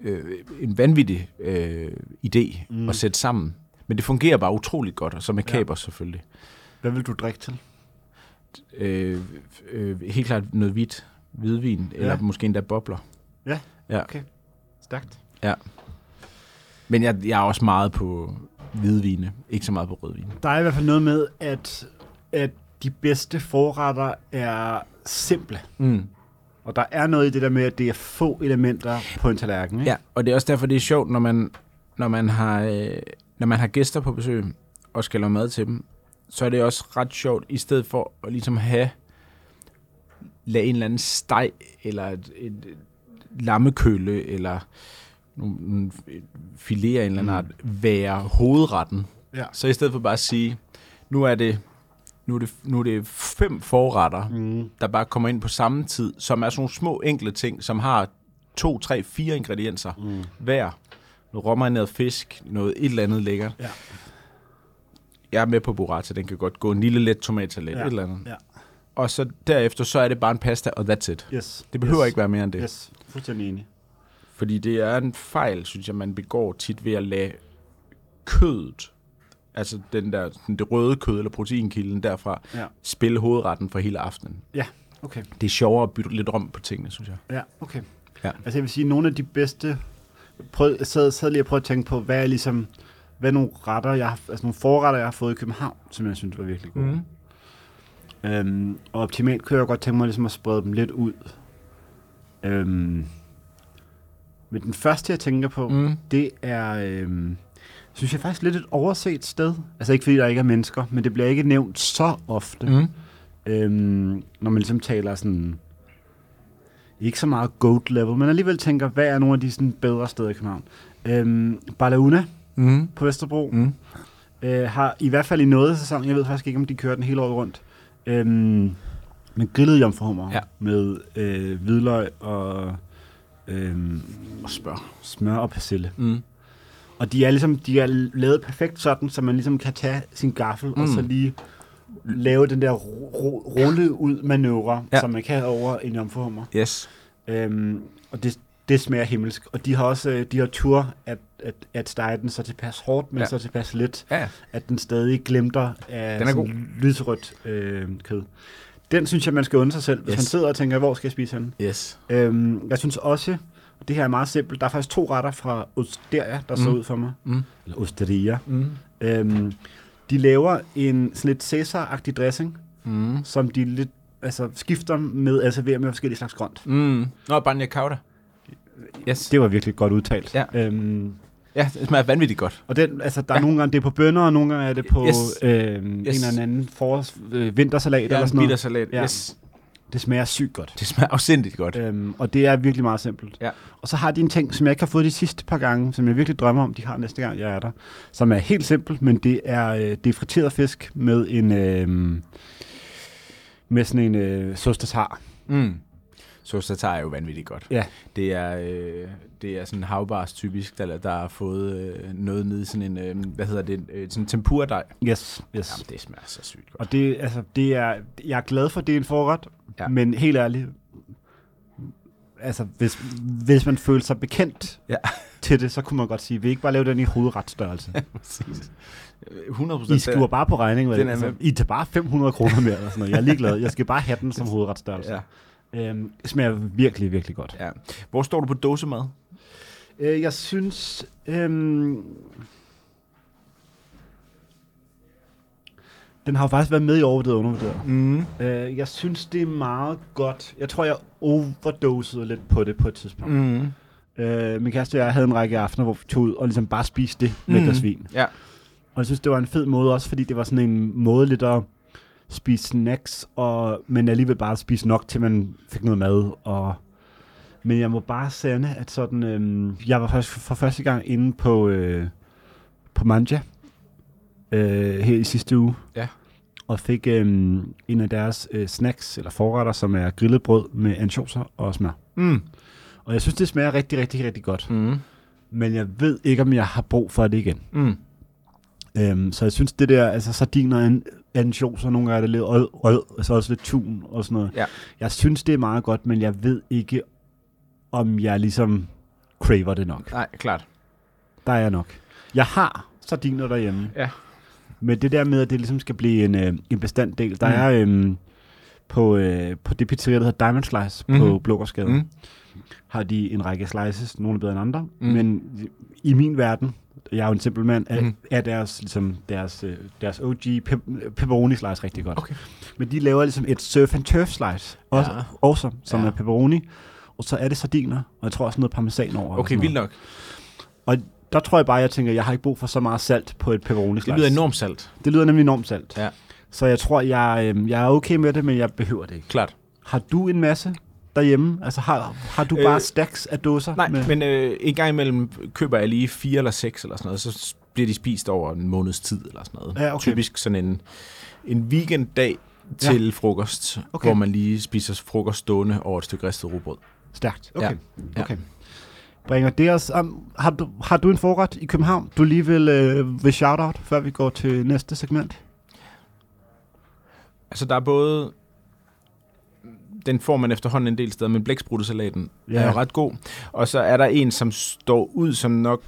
øh, en vanvittig øh, idé Mm. at sætte sammen. Men det fungerer bare utroligt godt, og så med Ja. kaber selvfølgelig. Hvad vil du drikke til? Øh, øh, helt klart noget hvidt hvidvin, ja. eller måske endda bobler. Ja. ja. Okay. Stærkt. Men jeg, jeg er også meget på hvidvine, ikke så meget på rødvin. Der er i hvert fald noget med, at, at de bedste forretter er simple. Mm. Og der er noget i det der med, at det er få elementer på en tallerken. Ikke? Ja, og det er også derfor, det er sjovt, når man, når man, har, øh, når man har gæster på besøg og skal lave mad til dem, så er det også ret sjovt, i stedet for at ligesom have lade en eller anden steg, eller et, et, et lammekølle, eller nogle, af en eller anden Mm. art, være hovedretten. Ja. Så i stedet for bare at sige, nu er det, nu er det, nu er det fem forretter, Mm. der bare kommer ind på samme tid, som er sådan nogle små enkle ting, som har to, tre, fire ingredienser Mm. hver. Noget råmarineret fisk, noget et eller andet lækkert. Ja. Jeg er med på burrata, den kan godt gå en lille let tomatsalat, ja. et eller andet. Ja. Og så derefter, så er det bare en pasta, og that's it. Yes. Det behøver yes. ikke være mere end det. Yes, fuldstændig enig. Fordi det er en fejl, synes jeg, man begår tit ved at lade kødet, altså den der, den- det røde kød eller proteinkilden derfra, Ja. spille hovedretten for hele aftenen. Okay. Det er sjovere at bytte lidt om på tingene, synes jeg. Ja, okay. Ja. Altså jeg vil sige, nogle af de bedste... Prøv, jeg sad, sad lige og prøvede at tænke på, hvad er ligesom... Hvad er nogle retter, jeg har, altså nogle forretter, jeg har fået i København, som jeg synes var virkelig gode. Mm. Øhm, og optimalt kunne jeg godt tænke mig ligesom at sprede dem lidt ud. Øhm, men den første, jeg tænker på, mm. Det er, øhm, synes jeg faktisk lidt et overset sted. Altså ikke fordi der ikke er mennesker, men det bliver ikke nævnt så ofte. Mm. Øhm, når man ligesom taler sådan, ikke så meget goat level, men alligevel tænker, hvad er nogle af de sådan bedre steder i København? Øhm, Balauna Mm. på Vesterbro Mm. øh, har i hvert fald i noget af sæsonen, jeg ved faktisk ikke, om de kører den hele året rundt, øhm, men grillet jomfruhummer Ja. med øh, hvidløg og øhm, Og spørg. smør og persille. Mm. Og de er ligesom, de er lavet perfekt sådan, så man ligesom kan tage sin gaffel mm. og så Mm. lige lave den der ru- rulle ud manøvre, ja. Ja. som man kan over en jomfruhummer. Yes. Øhm, og det, det smager himmelsk. Og de har også øh, de har tur at, at, at stege den så tilpas hårdt, men ja. Så tilpas let, Ja. at den stadig glimter af Den er sådan lyserødt øh, kød. Den synes jeg, man skal undre sig selv, hvis Yes. man sidder og tænker, hvor skal jeg spise henne? Yes. Øhm, jeg synes også, og det her er meget simpelt, der er faktisk to retter fra Osteria, der mm. så ud for mig. Mm. Eller Osteria. Mm. Øhm, de laver en sådan lidt Caesar-agtig dressing, Mm. som de lidt altså, skifter med at servere med forskellige slags grønt. Mm. Nå, banja cauda. Yes. Det var virkelig godt udtalt. Ja. Øhm, Ja, det smager vanvittigt godt. og den, altså, der er Ja. nogle gange det er på bønner, og nogle gange er det på Yes. øhm, yes. En eller anden forårs, øh, vintersalat Ja, eller sådan noget. Ja. Yes. Det smager sygt godt. Det smager afsindigt godt. Øhm, og det er virkelig meget simpelt. Ja. Og så har de en ting, som jeg ikke har fået de sidste par gange, som jeg virkelig drømmer om, de har næste gang, jeg er der, som er helt simpelt, men det er, øh, det er friteret fisk med en øh, med sådan en øh, sauce tartar. Mm. Så satar er jo vanvittigt godt. Ja. Det er, øh, det er sådan havbars typisk, der, der har fået øh, noget nede i sådan en, øh, hvad hedder det, øh, sådan en tempura-dej. Yes, yes. Jamen, det smager så sygt godt. Og det, altså, det er, jeg er glad for, at det er en forret, ja. Ja. men helt ærligt, altså, hvis, hvis man føler sig bekendt Ja. til det, så kunne man godt sige, vi ikke bare lave den i hovedretstørrelse. [laughs] Præcis. 100 procent. I skriver bare på regningen, Altså. I tager bare 500 kroner mere, eller sådan noget. Jeg er ligeglad. Jeg skal bare have den som [laughs] hovedretstørrelse. Ja. Øhm, det smager virkelig, virkelig godt. ja. Hvor står du på dåsemad? Øh, jeg synes... Øhm, den har jo faktisk været med i overvurderet og undervurderet. Mm. Øh, jeg synes, det er meget godt. Jeg tror, jeg overdosede lidt på det på et tidspunkt. Mm. Øh, min kæreste og jeg havde en række aftener, hvor vi tog ud og ligesom bare spiste det med mm. Mm. svin. Ja. Og jeg synes, det var en fed måde også, fordi det var sådan en måde lidt at spise snacks, og, men alligevel bare spise nok, til man fik noget mad. Og, men jeg må bare sande, at sådan, øhm, jeg var faktisk for første gang inde på, øh, på Manja øh, her i sidste uge. Ja. Og fik øhm, en af deres øh, snacks, eller forretter, som er grillet brød med ansjoser og smør. Mm. Og jeg synes, det smager rigtig, rigtig, rigtig godt. Mm. Men jeg ved ikke, om jeg har brug for det igen. Mm. Øhm, så jeg synes, det der, altså sardiner er en ansjos, og nogle gange er det lidt rød, rød og så også lidt tun og sådan noget. Ja. Jeg synes, det er meget godt, men jeg ved ikke, om jeg ligesom craver det nok. Nej, klart. Der er jeg nok. Jeg har sardiner derhjemme. Ja. Men det der med, at det ligesom skal blive en, øh, en bestanddel, der Mm. er øhm, på, øh, på det pizzeria, der hedder Diamond Slice mm. Mhm. på Blågårdsgade, mm. Har de en række slices, nogle er bedre end andre, mm. men i min verden, jeg er jo en simpel mand, er, mm. er deres, ligesom, deres, øh, deres OG pep- pepperoni slice rigtig godt. Okay. Men de laver ligesom et surf and turf slice, også, Ja. også som Ja. er pepperoni, og så er det sardiner, og jeg tror også noget parmesan over. Okay, vildt nok. Og der tror jeg bare, jeg tænker, jeg har ikke brug for så meget salt på et pepperoni slice. Det lyder enormt salt. Det lyder nemlig enormt salt. Ja. Så jeg tror, jeg, øh, jeg er okay med det, men jeg behøver det ikke. Klart. Har du en masse derhjemme? Altså har, har du Øh, bare stacks af dåser? Nej, med? men øh, en gang imellem køber jeg lige fire eller seks eller sådan noget, så bliver de spist over en måneds tid eller sådan noget. Ja, okay. Typisk sådan en, en weekenddag til ja. frokost, okay. Hvor man lige spiser frokost stående over et stykke ristet rugbrød. Stærkt. Okay. Ja. okay. Bringer det os om, har, du, har du en forret i København, du lige vil, øh, vil shout-out, før vi går til næste segment? Altså der er både, den får man efterhånden en del steder, men blæksprutesalaten ja. Er jo ret god. Og så er der en, som står ud som nok,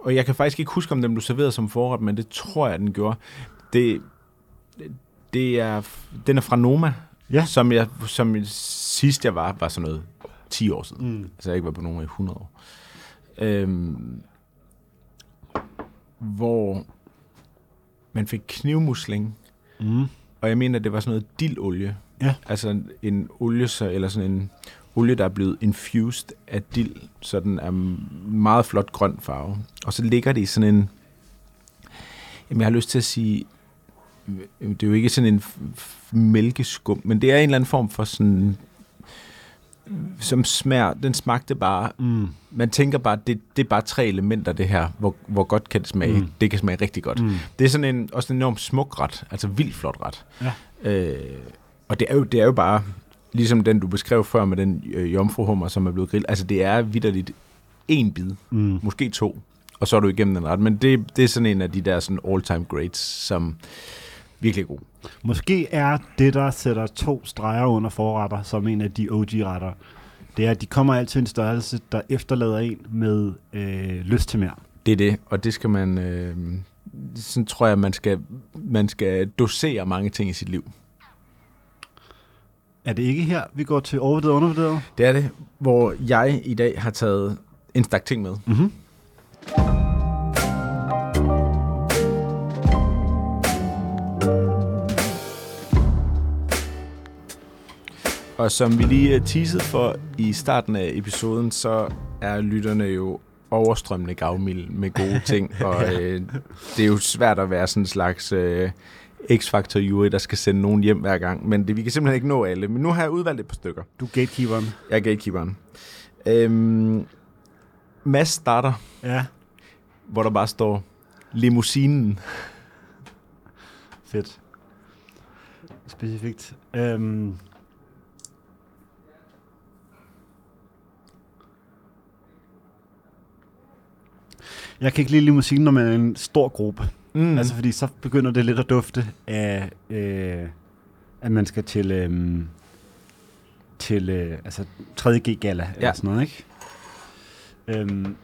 og jeg kan faktisk ikke huske, om den blev serveret som forret, men det tror jeg, den gjorde. Det, det er, den er fra Noma, Ja. som, jeg, som sidst jeg var, var sådan noget 10 år siden. Mm. Altså jeg ikke været på nogen i 100 år. Øhm, hvor man fik knivmusling, Mm. og jeg mener, det var sådan noget dildolie. Ja. Altså en olie, så, eller sådan en olie, der er blevet infused af dild, så den er meget flot grøn farve. Og så ligger det i sådan en, jamen jeg har lyst til at sige, det er jo ikke sådan en mælkeskum, men det er en eller anden form for sådan, som smager, den smagte bare, Mm. man tænker bare, det, det er bare tre elementer det her, hvor, hvor godt kan det smage. Mm. Det kan smage rigtig godt. Mm. Det er sådan en, også en enormt smuk ret, altså vildt flot ret. Ja. Øh, og det er, jo, det er jo bare, ligesom den du beskrev før med den øh, jomfruhummer, som er blevet grillet, altså det er vidderligt en bid, Mm. måske to, og så er du igennem den ret. Men det, det er sådan en af de der sådan all-time greats, som virkelig er god. Måske er det, der sætter to streger under forretter, som en af de OG-retter, det er, at de kommer altid i en størrelse, der efterlader en med øh, lyst til mere. Det er det, og det skal man, øh, sådan tror jeg, man skal, man skal dosere mange ting i sit liv. Er det ikke her, vi går til overvurderet og undervurderet? Det er det, hvor jeg i dag har taget en stak ting med. Mm-hmm. Og som vi lige øh, teasede for i starten af episoden, så er lytterne jo overstrømmende gavmild med gode ting, [laughs] og øh, det er jo svært at være sådan en slags øh, X-Factor jury, der skal sende nogen hjem hver gang, men det, vi kan simpelthen ikke nå alle. Men nu har jeg udvalgt et par stykker. Du er gatekeeperen. Jeg er gatekeeperen. Øhm, Mads starter, Ja, hvor der bare står limousinen. fedt. Specifikt. Øhm. Jeg kan ikke lide limousinen, når man er en stor gruppe. Mm. Altså, fordi så begynder det lidt at dufte af, øh, at man skal til, øh, til øh, altså 3G gala eller Ja. sådan noget, ikke? Øhm,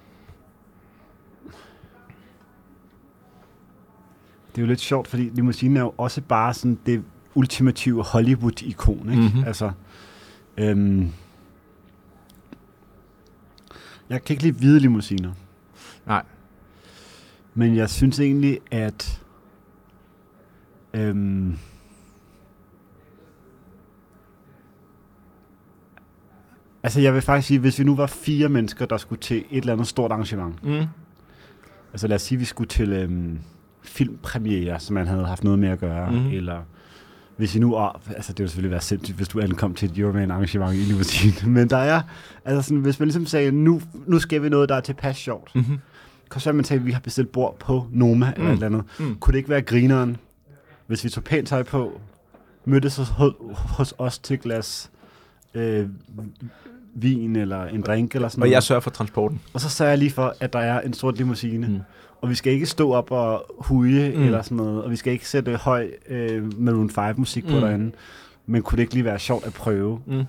det er jo lidt sjovt, fordi limousinen er jo også bare sådan det ultimative Hollywood-ikon, ikke? Mhm. Altså, øhm, jeg kan ikke lide hvide limousiner. Nej. Men jeg synes egentlig, at øhm, altså jeg vil faktisk sige, hvis vi nu var fire mennesker, der skulle til et eller andet stort arrangement, Mm. altså lad os sige, at vi skulle til øhm, filmpremiere, som man havde haft noget med at gøre, mm. eller hvis I nu, åh, altså det ville selvfølgelig være sindssygt, hvis du ankom til et Euroman arrangement i limousine, [laughs] men der er, altså sådan, hvis man ligesom sagde, nu, nu skal vi noget, der er tilpas sjovt, Mm-hmm. At vi har bestilt bord på Noma mm. eller Mm. et eller andet. Mm. Kunne det ikke være grineren, hvis vi tog pænt tøj på, mødtes hos, hos os til glas øh, vin eller en drink eller sådan Og jeg noget. sørger for transporten. Og så sørger jeg lige for, at der er en sort limousine. Mm. Mm. Og vi skal ikke stå op og huge Mm. mm. eller sådan noget. Og vi skal ikke sætte høj øh, Maroon 5-musik på Mm. derinde. Men kunne det ikke lige være sjovt at prøve? Mm.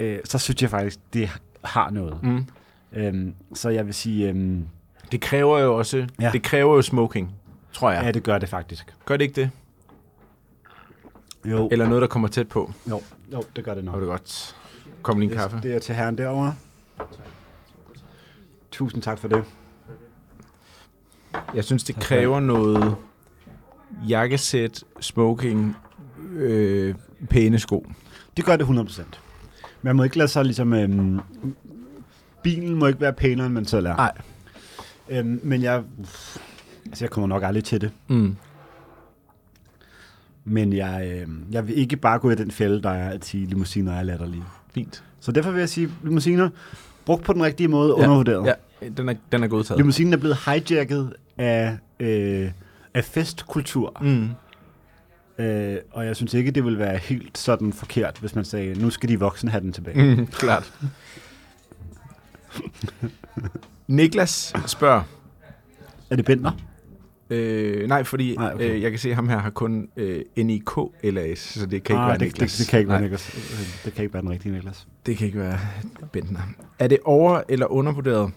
Øh, så synes jeg faktisk, det har noget. Mm. Mm. Øhm, så jeg vil sige, øhm, Det kræver jo også, ja. Det kræver jo smoking, tror jeg. ja. det gør det faktisk. Gør det ikke det? Jo, Eller noget, der kommer tæt på? jo, jo det gør det nok. det er godt. Kom lige en kaffe. Det, er til herren derovre. Tusind tak for det. Jeg synes, det kræver noget jakkesæt, smoking, øh, pæne sko. Det gør det 100%. Man må ikke lade sig ligesom... Øhm, bilen må ikke være pænere, end man selv er. Nej. Øhm, men jeg... Altså, jeg kommer nok aldrig til det. Mm. Men jeg, øh, jeg vil ikke bare gå i den fælde, der er at sige, limousiner er latterlige. Fint. Så derfor vil jeg sige, limousiner, brugt på den rigtige måde, undervurderet. Ja, den er, den er godtaget. Limousinen er blevet hijacket af, øh, af festkultur. Mm. Øh, og jeg synes ikke, det vil være helt sådan forkert, hvis man sagde, nu skal de voksne have den tilbage. Mm, klart. [laughs] Niklas spørger, Er det Bentner? øh, nej, fordi Nej, okay. øh, jeg kan se, at ham her har kun øh, NIK-LAS, så det kan ikke ah, være det, Niklas. det, det, kan ikke være Nej, Niklas. Det kan ikke være den rigtige Niklas. Det kan ikke være Bentner. Er det over- eller undervurderet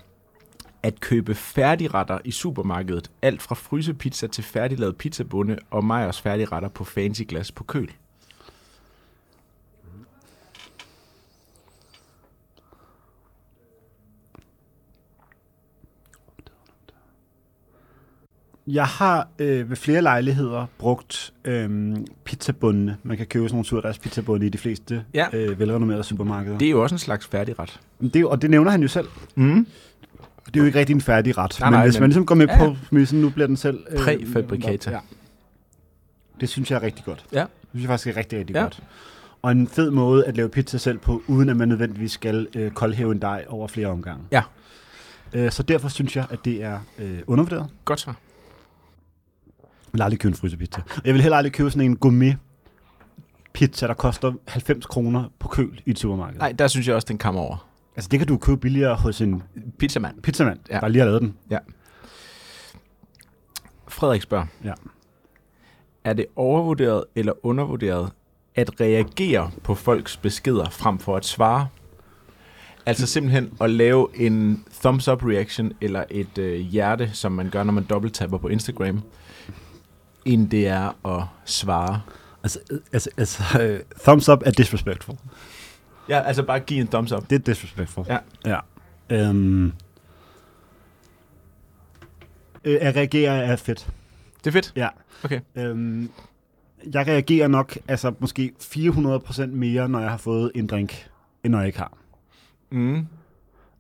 at købe færdigretter i supermarkedet, alt fra frysepizza til færdiglavet pizzabunde og Meyers færdigretter på fancy glas på køl? Jeg har øh, ved flere lejligheder brugt øh, pizzabundene. Man kan købe sådan nogle surdags pizzabunde i de fleste Ja. øh, velrenommerede supermarkeder. Det er jo også en slags færdigret. Det, er jo- og det nævner han jo selv. Mm. Det er jo ikke rigtig en færdig ret. Nej, men nej, hvis men- man ligesom går med Ja, ja. på smidsen, nu bliver den selv... Øh, Præfabrikator. Ja. Det synes jeg er rigtig godt. Ja. Det synes jeg faktisk er rigtig, rigtig Ja. ja. godt. Og en fed måde at lave pizza selv på, uden at man nødvendigvis skal øh, koldhæve en dej over flere omgange. Ja. Øh, så derfor synes jeg, at det er øh, undervurderet. Godt så. Vil aldrig købe en frysepizza. Og jeg vil heller aldrig købe sådan en gourmet pizza, der koster 90 kroner på køl i et supermarked. Nej, der synes jeg også, den kommer over. Altså det kan du købe billigere hos en Pizzamand. pizzamand, Ja. ja. der lige har lavet den. Frederik spørger. Ja. Er det overvurderet eller undervurderet at reagere på folks beskeder frem for at svare? Altså simpelthen at lave en thumbs up reaction eller et øh, hjerte, som man gør, når man dobbelttapper på Instagram, end det er at svare. Altså, altså, altså uh, thumbs up er disrespectful. Ja, altså bare give en thumbs up. Det er disrespectful. Ja. ja. Um, øh, at reagere er fedt. Det er fedt. Ja. Okay. Um, jeg reagerer nok altså måske 400% mere, når jeg har fået en drink, end når jeg ikke har. Mm.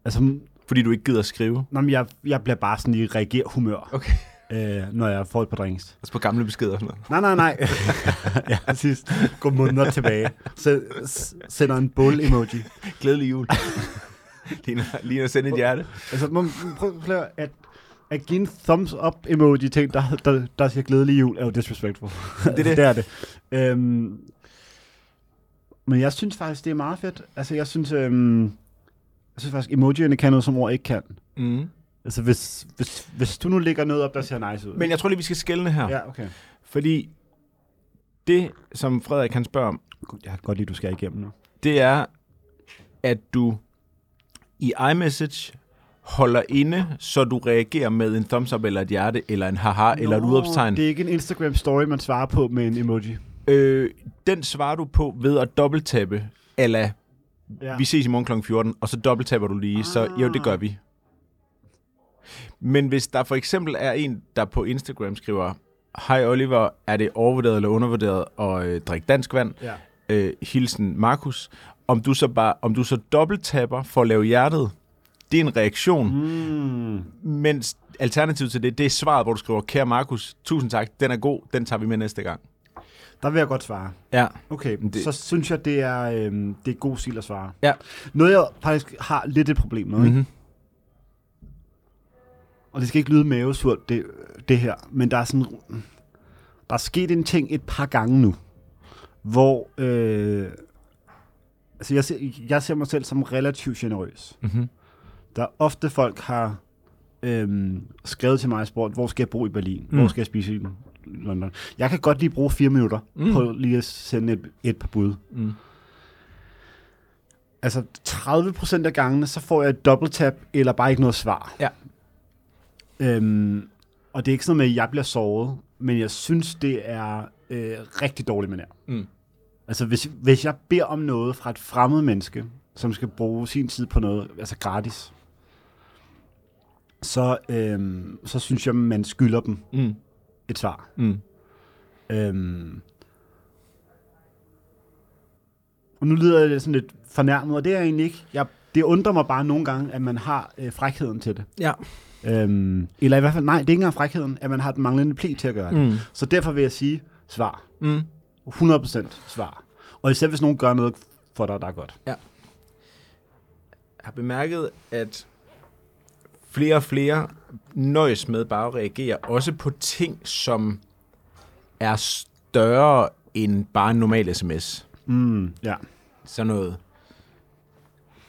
Altså, Fordi du ikke gider at skrive. nå, men jeg, jeg bliver bare sådan i reager-humør, Okay. Øh, når jeg får et par drinks. Altså på gamle beskeder og sådan noget. Nej, nej, nej. [laughs] ja, præcis. Gå måneder tilbage. Så, sender en bull-emoji. Glædelig jul. lige, lige at sende et hjerte. Altså, må, prøv at forklare, at, at give en thumbs up emoji en, der, der, der siger glædelig jul, er jo disrespectful. Det er det. [laughs] det er det. Øhm, men jeg synes faktisk, det er meget fedt. Altså, jeg synes, øhm, jeg synes faktisk, emojierne kan noget, som ord ikke kan. Mm. Altså, hvis, hvis, hvis du nu lægger noget op, der ser nice ud. Men jeg tror lige, vi skal skælne her. Ja, okay. Fordi det, som Frederik han spørger om, Jeg kan godt lide, du skal igennem nu. det er, at du i iMessage holder inde, så du reagerer med en thumbs up, eller et hjerte, eller en haha, Nå, eller et udopstegn. Det er ikke en Instagram-story, man svarer på med en emoji. Øh, den svarer du på ved at dobbelttappe, eller Ja. vi ses i morgen kl. 14, og så dobbelttapper du lige, så jo, det gør vi. Men hvis der for eksempel er en, der på Instagram skriver, Hej Oliver, er det overvurderet eller undervurderet at øh, drikke dansk vand? ja. øh, hilsen Markus, om du så bare om du så dobbelttapper for at lave hjertet, det er en reaktion, Mm. mens alternativet til det, det er svaret, hvor du skriver, kære Markus, tusind tak, den er god, den tager vi med næste gang. Der vil jeg godt svare. Ja. Okay, Det- så synes jeg, det er, øhm, det er god stil at svare. Ja. Noget, jeg faktisk har lidt et problem med, mm-hmm. Mm-hmm. Og det skal ikke lyde mavesurt, det, det her, men der er sådan, der er sket en ting et par gange nu, hvor øh, Altså, jeg ser, jeg ser mig selv som relativt generøs. Mm-hmm. Der er ofte folk har øhm, skrevet til mig spurgt, hvor skal jeg bo i Berlin? Mm. Hvor skal jeg spise i London? Jeg kan godt lige bruge fire minutter Mm. på lige at sende et, et par bud. Mm. Altså 30 procent af gangene, så får jeg et double tap, eller bare ikke noget svar. Ja. Øhm, og det er ikke sådan noget med, at jeg bliver såret, men jeg synes, det er øh, rigtig dårligt med Mm. Altså hvis, hvis jeg beder om noget fra et fremmed menneske, som skal bruge sin tid på noget, altså gratis, så, øhm, så synes jeg, man skylder dem Mm. et svar. Mm. Øhm, og nu lyder jeg sådan lidt fornærmet, og det er jeg egentlig ikke. Jeg, det undrer mig bare nogle gange, at man har øh, frækheden til det. Ja. Øhm, eller i hvert fald, nej, det er ikke engang frækheden, at man har den manglende pli til at gøre det. Mm. Så derfor vil jeg sige svar. Mm. 100% svar. Og især hvis nogen gør noget for dig, der er godt. Jeg har bemærket, at flere og flere nøjes med bare at reagere, også på ting, som er større end bare en normal sms. Mm, ja. Sådan noget.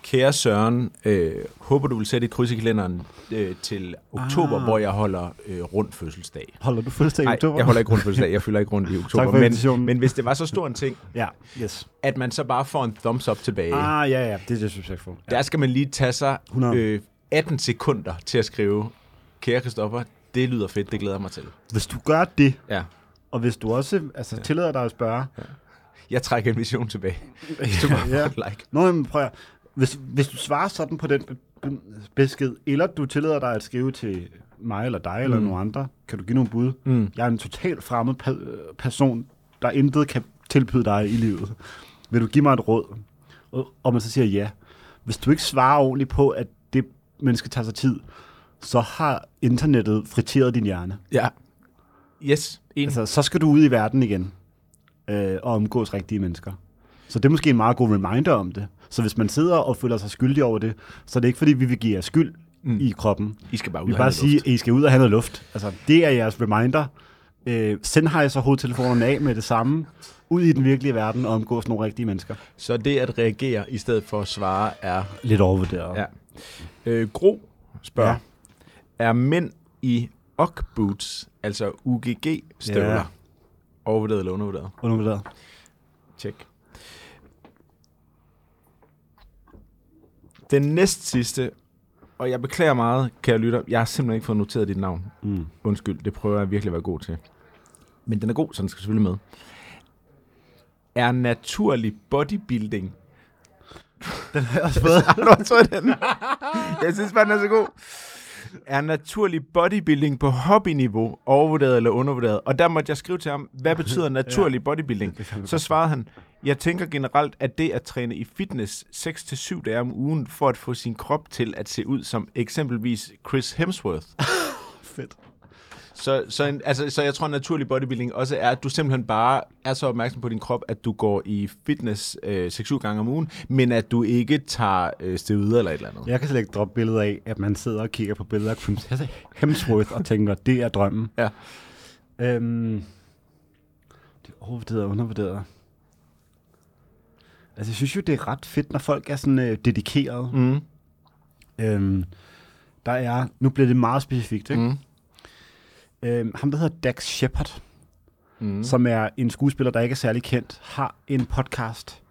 Kære Søren, øh, håber du vil sætte et kryds i kalenderen øh, til oktober, ah. Hvor jeg holder øh, rundt fødselsdag. Holder du fødselsdag i Nej, oktober? jeg holder ikke rundt fødselsdag. Jeg fylder ikke rundt i oktober. Men, men hvis det var så stor en ting, Ja, yes. at man så bare får en thumbs up tilbage, Ah, ja, ja, det er det, synes jeg. Ja. der skal man lige tage sig 100. øh, 18 sekunder til at skrive, kære Christoffer, det lyder fedt, det glæder mig til. Hvis du gør det, Ja. og hvis du også altså, ja. tillader dig at spørge, Jeg trækker invitation tilbage. Du [laughs] må ja. ja. like. Nå, men prøv at, hvis, hvis du svarer sådan på den be- be- besked, eller du tillader dig at skrive til mig eller dig eller Mm. nogen andre, kan du give nogle bud? Mm. Jeg er en totalt fremmed pa- person, der intet kan tilbyde dig i livet. Vil du give mig et råd? Og, og man så siger ja. Hvis du ikke svarer ordentligt på, at det menneske tager sig tid, så har internettet friteret din hjerne. Ja. Yes, en. Altså, så skal du ud i verden igen øh, og omgås rigtige mennesker. Så det er måske en meget god reminder om det. Så hvis man sidder og føler sig skyldig over det, så er det ikke fordi, vi vil give jer skyld Mm. i kroppen. I skal bare ud Vi og bare sige, at I skal ud og have noget luft. Altså, det er jeres reminder. Øh, Sennheiser hovedtelefonerne af med det samme. Ud i den virkelige verden og omgås nogle rigtige mennesker. luft. Så det at reagere i stedet for at svare er... Lidt overvurderet. Ja. Øh, Gro spørger, Ja. er mænd i UGG boots, altså UGG-støvler, Ja. ja. overvurderet eller undervurderet? Undervurderet. Tjek. Den næst sidste, og jeg beklager meget, kære lytter, jeg har simpelthen ikke fået noteret dit navn. Mm. Undskyld, det prøver jeg virkelig at være god til. Men den er god, så den skal selvfølgelig med. Er naturlig bodybuilding... Den har jeg også fået. Har du også fået den? Jeg synes bare, den er så god. Er naturlig bodybuilding på hobbyniveau overvurderet eller undervurderet? Og der måtte jeg skrive til ham, hvad [laughs] betyder naturlig bodybuilding? Så svarede han, jeg tænker generelt, at det at træne i fitness 6-7 dage om ugen, for at få sin krop til at se ud som eksempelvis Chris Hemsworth. [laughs] Fedt. Så, så, en, altså, så jeg tror, at naturlig bodybuilding også er, at du simpelthen bare er så opmærksom på din krop, at du går i fitness øh, 6-7 gange om ugen, men at du ikke tager øh, steroider eller et eller andet. Jeg kan slet ikke droppe billedet af, at man sidder og kigger på billeder af Chris Hemsworth og tænker, det er drømmen. Ja. Øhm, det er overvurderet og undervurderet. Altså, jeg synes jo, det er ret fedt, når folk er sådan øh, dedikerede. Mm. Øhm, der er, nu bliver det meget specifikt, ikke? Mm. Øhm, ham, der hedder Dax Shepard, Mm. som er en skuespiller, der ikke er særlig kendt, har en podcast.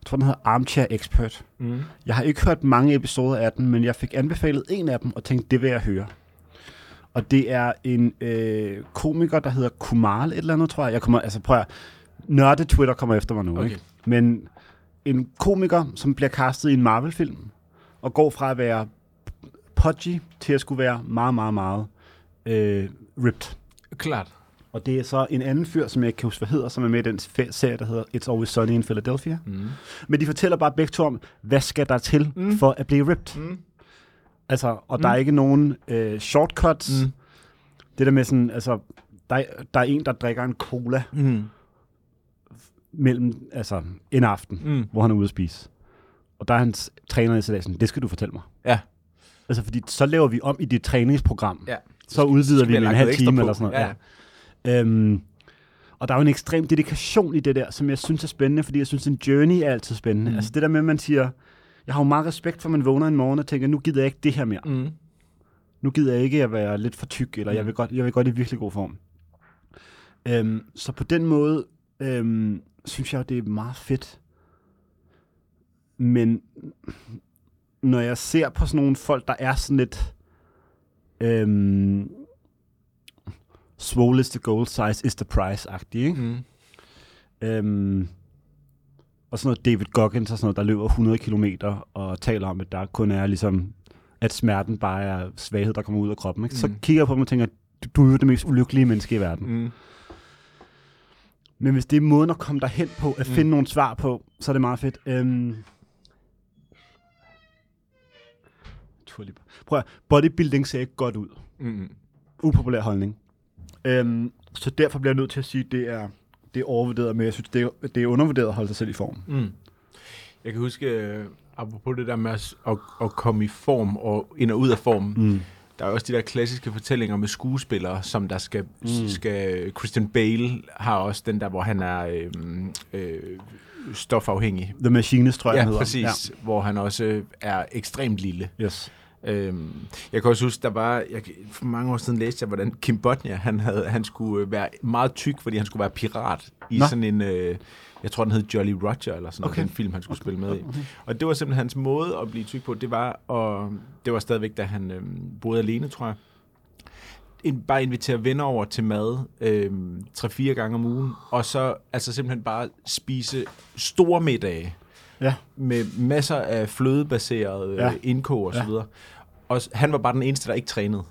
Jeg tror, den hedder Armchair Expert. Mm. Jeg har ikke hørt mange episoder af den, men jeg fik anbefalet en af dem, og tænkte, det vil jeg høre. Og det er en øh, komiker, der hedder Kumal et eller andet, tror jeg. Jeg kommer, altså prøv at, nørde Twitter kommer efter mig nu, Okay. ikke? Men en komiker, som bliver castet i en Marvel-film, og går fra at være pudgy til at skulle være meget, meget, meget øh, ripped. Klart. Og det er så en anden fyr, som jeg ikke kan huske, hvad hedder, som er med i den serie, der hedder It's Always Sunny in Philadelphia. Mm. Men de fortæller bare begge to om, hvad skal der til Mm. for at blive ripped? Mm. Altså, og Mm. der er ikke nogen øh, shortcuts. Mm. Det der med sådan, altså, der, er- der er en, der drikker en cola Mm. mellem, altså, en aften, Mm. hvor han er ude at spise. Og der er hans træner i sådan, det skal du fortælle mig. Ja. Altså, fordi så laver vi om i dit træningsprogram. Ja. Så udvider skal vi med en halv time på. eller sådan noget. Ja. Ja. Øhm, Og der er jo en ekstrem dedikation i det der, som jeg synes er spændende, fordi jeg synes, en journey er altid spændende. Mm. Altså det der med, at man siger, jeg har jo meget respekt for, at man vågner en morgen og tænker, nu gider jeg ikke det her mere. Mm. Nu gider jeg ikke at være lidt for tyk, eller Mm. jeg vil godt, jeg vil godt i virkelig god form. Øhm, så på den måde, øhm, synes jeg, det er meget fedt. Men når jeg ser på sådan nogle folk, der er sådan lidt... Øhm, swole is the goal, size is the price-agtige, ikke? Mm. Øhm, og sådan noget David Goggins og sådan noget, der løber 100 km og taler om, at der kun er ligesom, at smerten bare er svaghed, der kommer ud af kroppen. Ikke? Mm. Så Mm. kigger jeg på dem og tænker, du, er jo det mest ulykkelige menneske i verden. Mm. Mm. Men hvis det er måden at komme derhen på, at Mm. finde nogle svar på, så er det meget fedt. Øhm, Tulip. Prøv at, bodybuilding ser ikke godt ud. Mm. Upopulær holdning. Øhm, så derfor bliver jeg nødt til at sige, at det er, det er overvurderet, men jeg synes, det er, det er undervurderet at holde sig selv i form. Mm. Jeg kan huske, øh, apropos det der med at, at, at komme i form og ind og ud af form, Mm. der er også de der klassiske fortællinger med skuespillere, som der skal, Mm. skal Christian Bale har også den der, hvor han er øh, øh, stofafhængig. The Machinist, tror jeg, Ja, præcis. Ja. Hvor han også er ekstremt lille. Yes. Øhm, jeg kan også huske, der var, jeg, for mange år siden læste jeg, hvordan Kim Bodnia, han, havde, han skulle øh, være meget tyk, fordi han skulle være pirat i Nå. sådan en, øh, jeg tror den hed Jolly Roger, eller sådan Okay. okay. den film, han skulle spille med i. Og det var simpelthen hans måde at blive tyk på, det var, og det var stadigvæk, da han øh, boede alene, tror jeg. En, bare invitere venner over til mad øh, 3-4 gange om ugen, og så altså simpelthen bare spise store middage Ja. med masser af flødebaseret Ja. ja. indkog og så Ja. Og han var bare den eneste, der ikke trænede.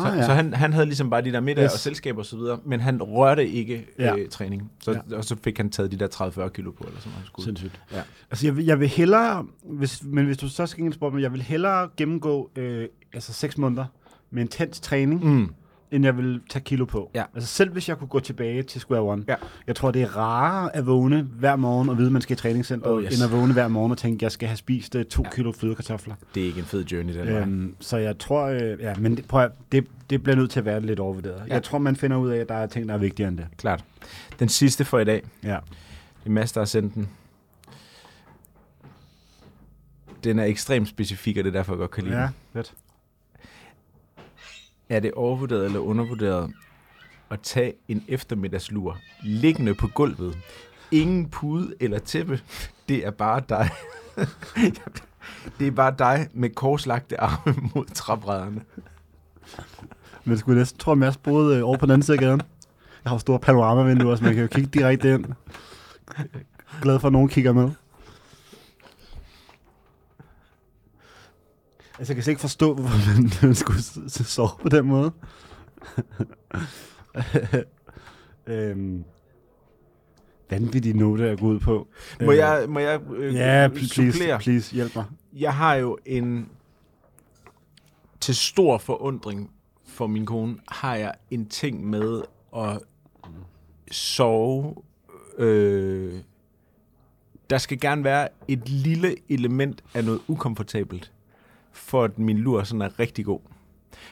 Så, Ah, ja. så han, han havde ligesom bare de der middage Yes. og selskaber og så videre, men han rørte ikke Ja. ja. øh, træning. Så, Ja. Og så fik han taget de der 30-40 kilo på, eller sådan noget. skulle. Sindssygt. Ja. Altså, jeg vil, jeg vil hellere, hvis, men hvis du så skal spørge mig, jeg vil hellere gennemgå øh, altså 6 måneder med intens træning, Mm. End jeg vil tage kilo på. Ja. Altså selv hvis jeg kunne gå tilbage til square one. Ja. Jeg tror, det er rarere at vågne hver morgen og vide, at man skal i træningscenter, Oh, yes. end at vågne hver morgen og tænke, at jeg skal have spist øh, to ja. Kilo flødekartofler. Det er ikke en fed journey, den øhm, så jeg tror, øh, ja, men det, prøv at, det, det bliver nødt til at være lidt overvurderet. Ja. Jeg tror, man finder ud af, at der er ting, der er vigtigere end det. Klart. Den sidste for i dag. Ja. Det er Mads, der har sendt den. Den er ekstremt specifik, og det er derfor, jeg godt kan lide Ja, den. fedt. Er det overvurderet eller undervurderet at tage en eftermiddagslur liggende på gulvet? Ingen pude eller tæppe. Det er bare dig. [laughs] det er bare dig med korslagte arme mod træbrædderne. Men jeg skulle næsten tro, at Mads boede øh, over på den anden side af gaden. Jeg har store panoramavinduer, så man kan jo kigge direkte ind. Glad for, at nogen kigger med. Altså, jeg kan slet ikke forstå, hvorfor man, [laughs] skulle sove på den måde. [laughs] øhm, vanvittig note at gå ud på. Må Øh, jeg, må jeg øh, Ja, please, supplere? please, hjælp mig. Jeg har jo en... Til stor forundring for min kone, har jeg en ting med at sove... Øh, der skal gerne være et lille element af noget ukomfortabelt, for at min lur sådan er rigtig god.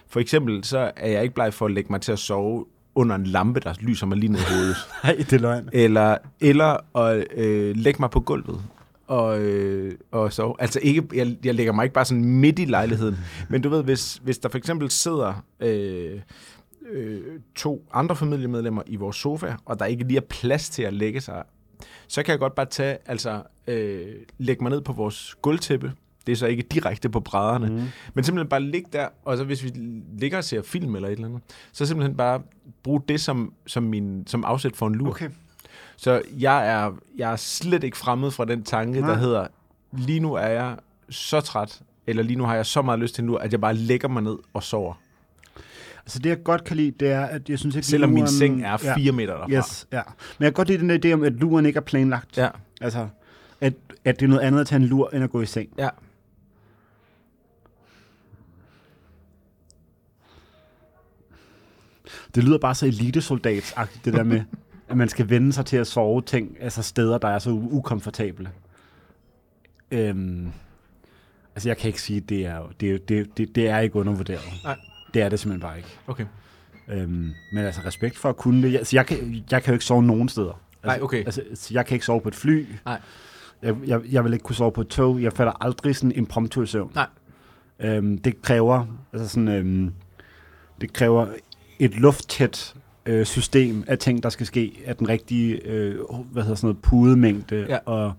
For eksempel så er jeg ikke bleg for at lægge mig til at sove under en lampe, der lyser mig lige ned i hovedet. [laughs] Nej, det er løgn. Eller, eller at øh, lægge mig på gulvet og, øh, og sove. Altså ikke, jeg, jeg lægger mig ikke bare sådan midt i lejligheden, men du ved, hvis, hvis der for eksempel sidder øh, øh, to andre familiemedlemmer i vores sofa, og der ikke lige er plads til at lægge sig, så kan jeg godt bare tage, altså øh, lægge mig ned på vores gulvtæppe, det er så ikke direkte på brædderne, Mm. men simpelthen bare ligge der, og så hvis vi ligger og ser film eller et eller andet, så simpelthen bare bruge det som, som, min, som afsæt for en lur. Okay. Så jeg er, jeg er slet ikke fremmed fra den tanke, Nej. der hedder, lige nu er jeg så træt, eller lige nu har jeg så meget lyst til lur, at jeg bare lægger mig ned og sover. Altså det, jeg godt kan lide, det er, at jeg synes ikke... Selvom min luren- seng er fire meter derfra. Yes, ja. Men jeg kan godt lide den der idé om, at luren ikke er planlagt. Ja, Altså, at, at det er noget andet at tage en lur, end at gå i seng. ja. Det lyder bare så elitesoldatsagtigt, det der med, [laughs] at man skal vende sig til at sove ting, altså steder, der er så ukomfortable. Øhm, altså, jeg kan ikke sige, at det er, det, er- det, det, det er ikke undervurderet. Nej. Det er det simpelthen bare ikke. Okay. Øhm, men altså respekt for at kunne det. Jeg, så jeg kan, jeg kan jo ikke sove nogen steder. Altså, Nej, okay. Altså, så jeg kan ikke sove på et fly. Nej. Jeg, jeg, jeg vil ikke kunne sove på et tog. Jeg falder aldrig sådan impromptu i søvn. Nej. Øhm, det kræver, altså sådan, øhm, det kræver et lufttæt øh, system af ting, der skal ske, af den rigtige, øh, hvad hedder sådan noget, pudemængde, Ja. og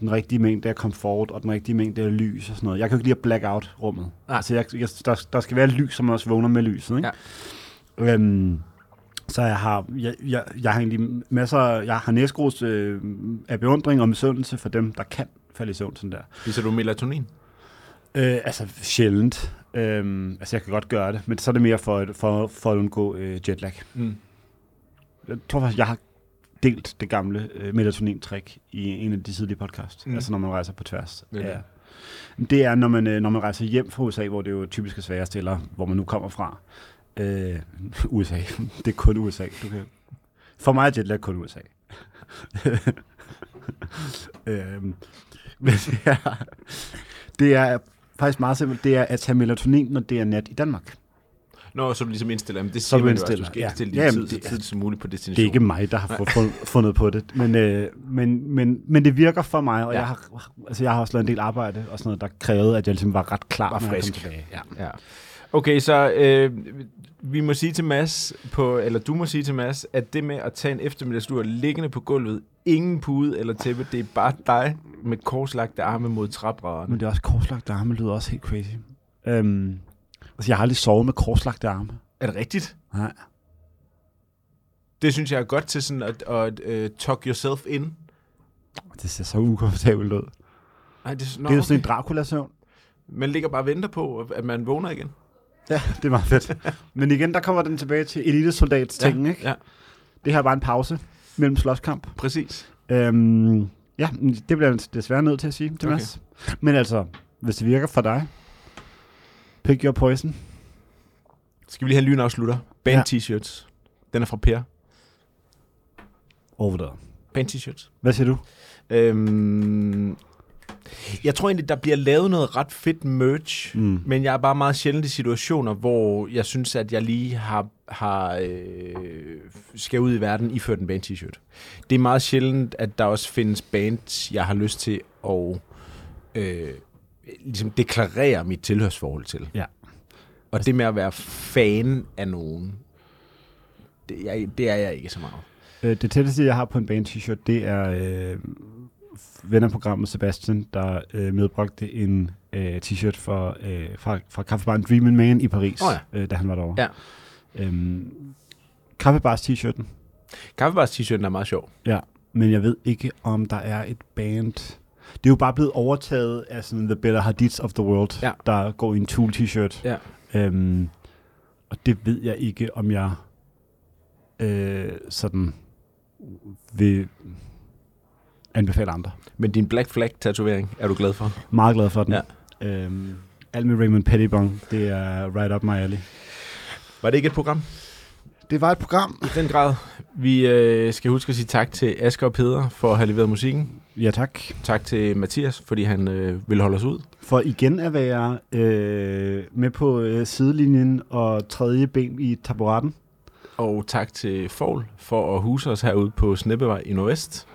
den rigtige mængde af komfort, og den rigtige mængde af lys og sådan noget. Jeg kan jo ikke lide at black out rummet. Nej. Altså, jeg, jeg, der, der skal være lys, som også vågner med lyset, ikke? Ja. Øhm, så jeg har, jeg, jeg, jeg har egentlig masser, jeg har næsgrus øh, af beundring og misundelse for dem, der kan falde i søvn sådan der. Viser du melatonin? Øh, altså sjældent. Øhm, altså jeg kan godt gøre det, men så er det mere for, for, for at undgå øh, jetlag. Mm. Jeg tror faktisk, jeg har delt det gamle øh, melatonin-trick i en af de tidlige podcast. Mm. Altså når man rejser på tværs. Hvad er det? Det er, når man, øh, når man rejser hjem fra USA, hvor det jo typisk er sværest, eller hvor man nu kommer fra. Øh, [laughs] USA. Det er kun USA. Du kan... For mig er jetlag kun USA. [laughs] øhm, men det er, det er faktisk meget simpelt. Det er at tage melatonin, når det er nat i Danmark. Nå, så du ligesom indstiller, men det Så siger du man jo, indstiller, du skal ja. indstille din Ja, tid så det- tidligt som muligt på Det destination. er ikke mig, der har fund- fundet på det, men, øh, men, men, men det virker for mig, og Ja. jeg, har, altså, jeg har også lavet en del arbejde og sådan noget, der krævede, at jeg ligesom var ret klar, Var når jeg frisk. kom tilbage. Ja. Ja. Okay, så øh, vi må sige til Mads, på, eller du må sige til Mads, at det med at tage en eftermiddagslur liggende på gulvet, ingen pude eller tæppe, det er bare dig med korslagte arme mod trapperaderne. Men det er også korslagte arme, lyder også helt crazy. Øhm, altså, jeg har aldrig sovet med korslagte arme. Er det rigtigt? Nej. Det synes jeg er godt til sådan at, at uh, talk yourself in. Det ser så ukomfortabelt ud. Nej, det, nå, det er jo sådan okay. en Dracula-søvn. Man ligger bare og venter på, at man vågner igen. Ja, det er meget fedt. Men igen, der kommer den tilbage til elitesoldats ting, ikke? Ja, Det her er bare en pause mellem slåskamp. præcis. Øhm, ja, det bliver jeg desværre nødt til at sige til Okay. Mads. Men altså, hvis det virker for dig, pick your poison. Skal vi lige have en lynafslutter? Band t-shirts. Den er fra Per. Over der. Band t-shirts. Hvad siger du? Øhm, jeg tror egentlig, der bliver lavet noget ret fedt merch, Mm. men jeg er bare meget sjældent i situationer, hvor jeg synes, at jeg lige har, har øh, skal ud i verden iført en band t-shirt. Det er meget sjældent, at der også findes bands, jeg har lyst til at øh, ligesom deklarere mit tilhørsforhold til. Ja. Og det med at være fan af nogen, det, jeg, det er jeg ikke så meget. Øh, det tætteste, jeg har på en band t-shirt, det er øh, vennerprogrammet Sebastian, der øh, medbragte en øh, t-shirt for, øh, fra, fra Kaffebaren Dreamin' Man i Paris, Åh øh, da han var derovre. Ja. Øhm, Kaffebars t-shirten, Kaffebars t-shirten er meget sjov. men jeg ved ikke, om der er et band... Det er jo bare blevet overtaget af sådan The Better Hadiths of the World, Ja. der går i en Tool t-shirt. Ja. Øhm, og det ved jeg ikke, om jeg øh, sådan vil anbefale andre. Men din Black Flag-tatovering er du glad for? Meget glad for den. Ja. Øhm, alt med Raymond Pettibon, det er right up my alley. Var det ikke et program? Det var et program. I den grad. Vi øh, skal huske at sige tak til Asger og Peder for at have leveret musikken. Ja, tak. Tak til Mathias, fordi han øh, vil holde os ud. For igen at være øh, med på øh, sidelinjen og tredje ben i taburetten. Og tak til Fogl for at huse os herude på Sneppevej i Nordvest.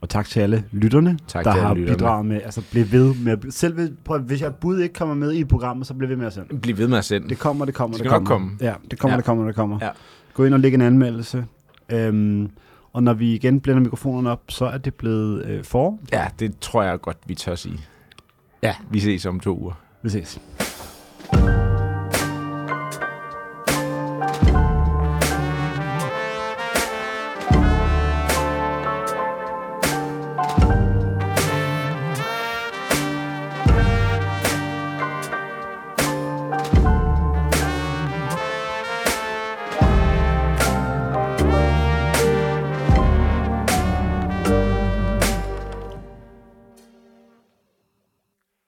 Og tak til alle lytterne, Tak der alle har lytterne. bidraget med, altså bliv ved med, at- selv hvis, prøv, hvis jeg bud ikke kommer med i programmet, så bliv ved med at sende. Bliv ved med at sende. Det kommer, det kommer, Det det, kommer. komme. Ja, det kommer, Ja. det kommer, det kommer. Ja. Gå ind og læg en anmeldelse. Øhm, og når vi igen blænder mikrofonerne op, så er det blevet øh, for. Ja, det tror jeg godt, vi tør sige. Ja. Vi ses om to uger. Vi ses.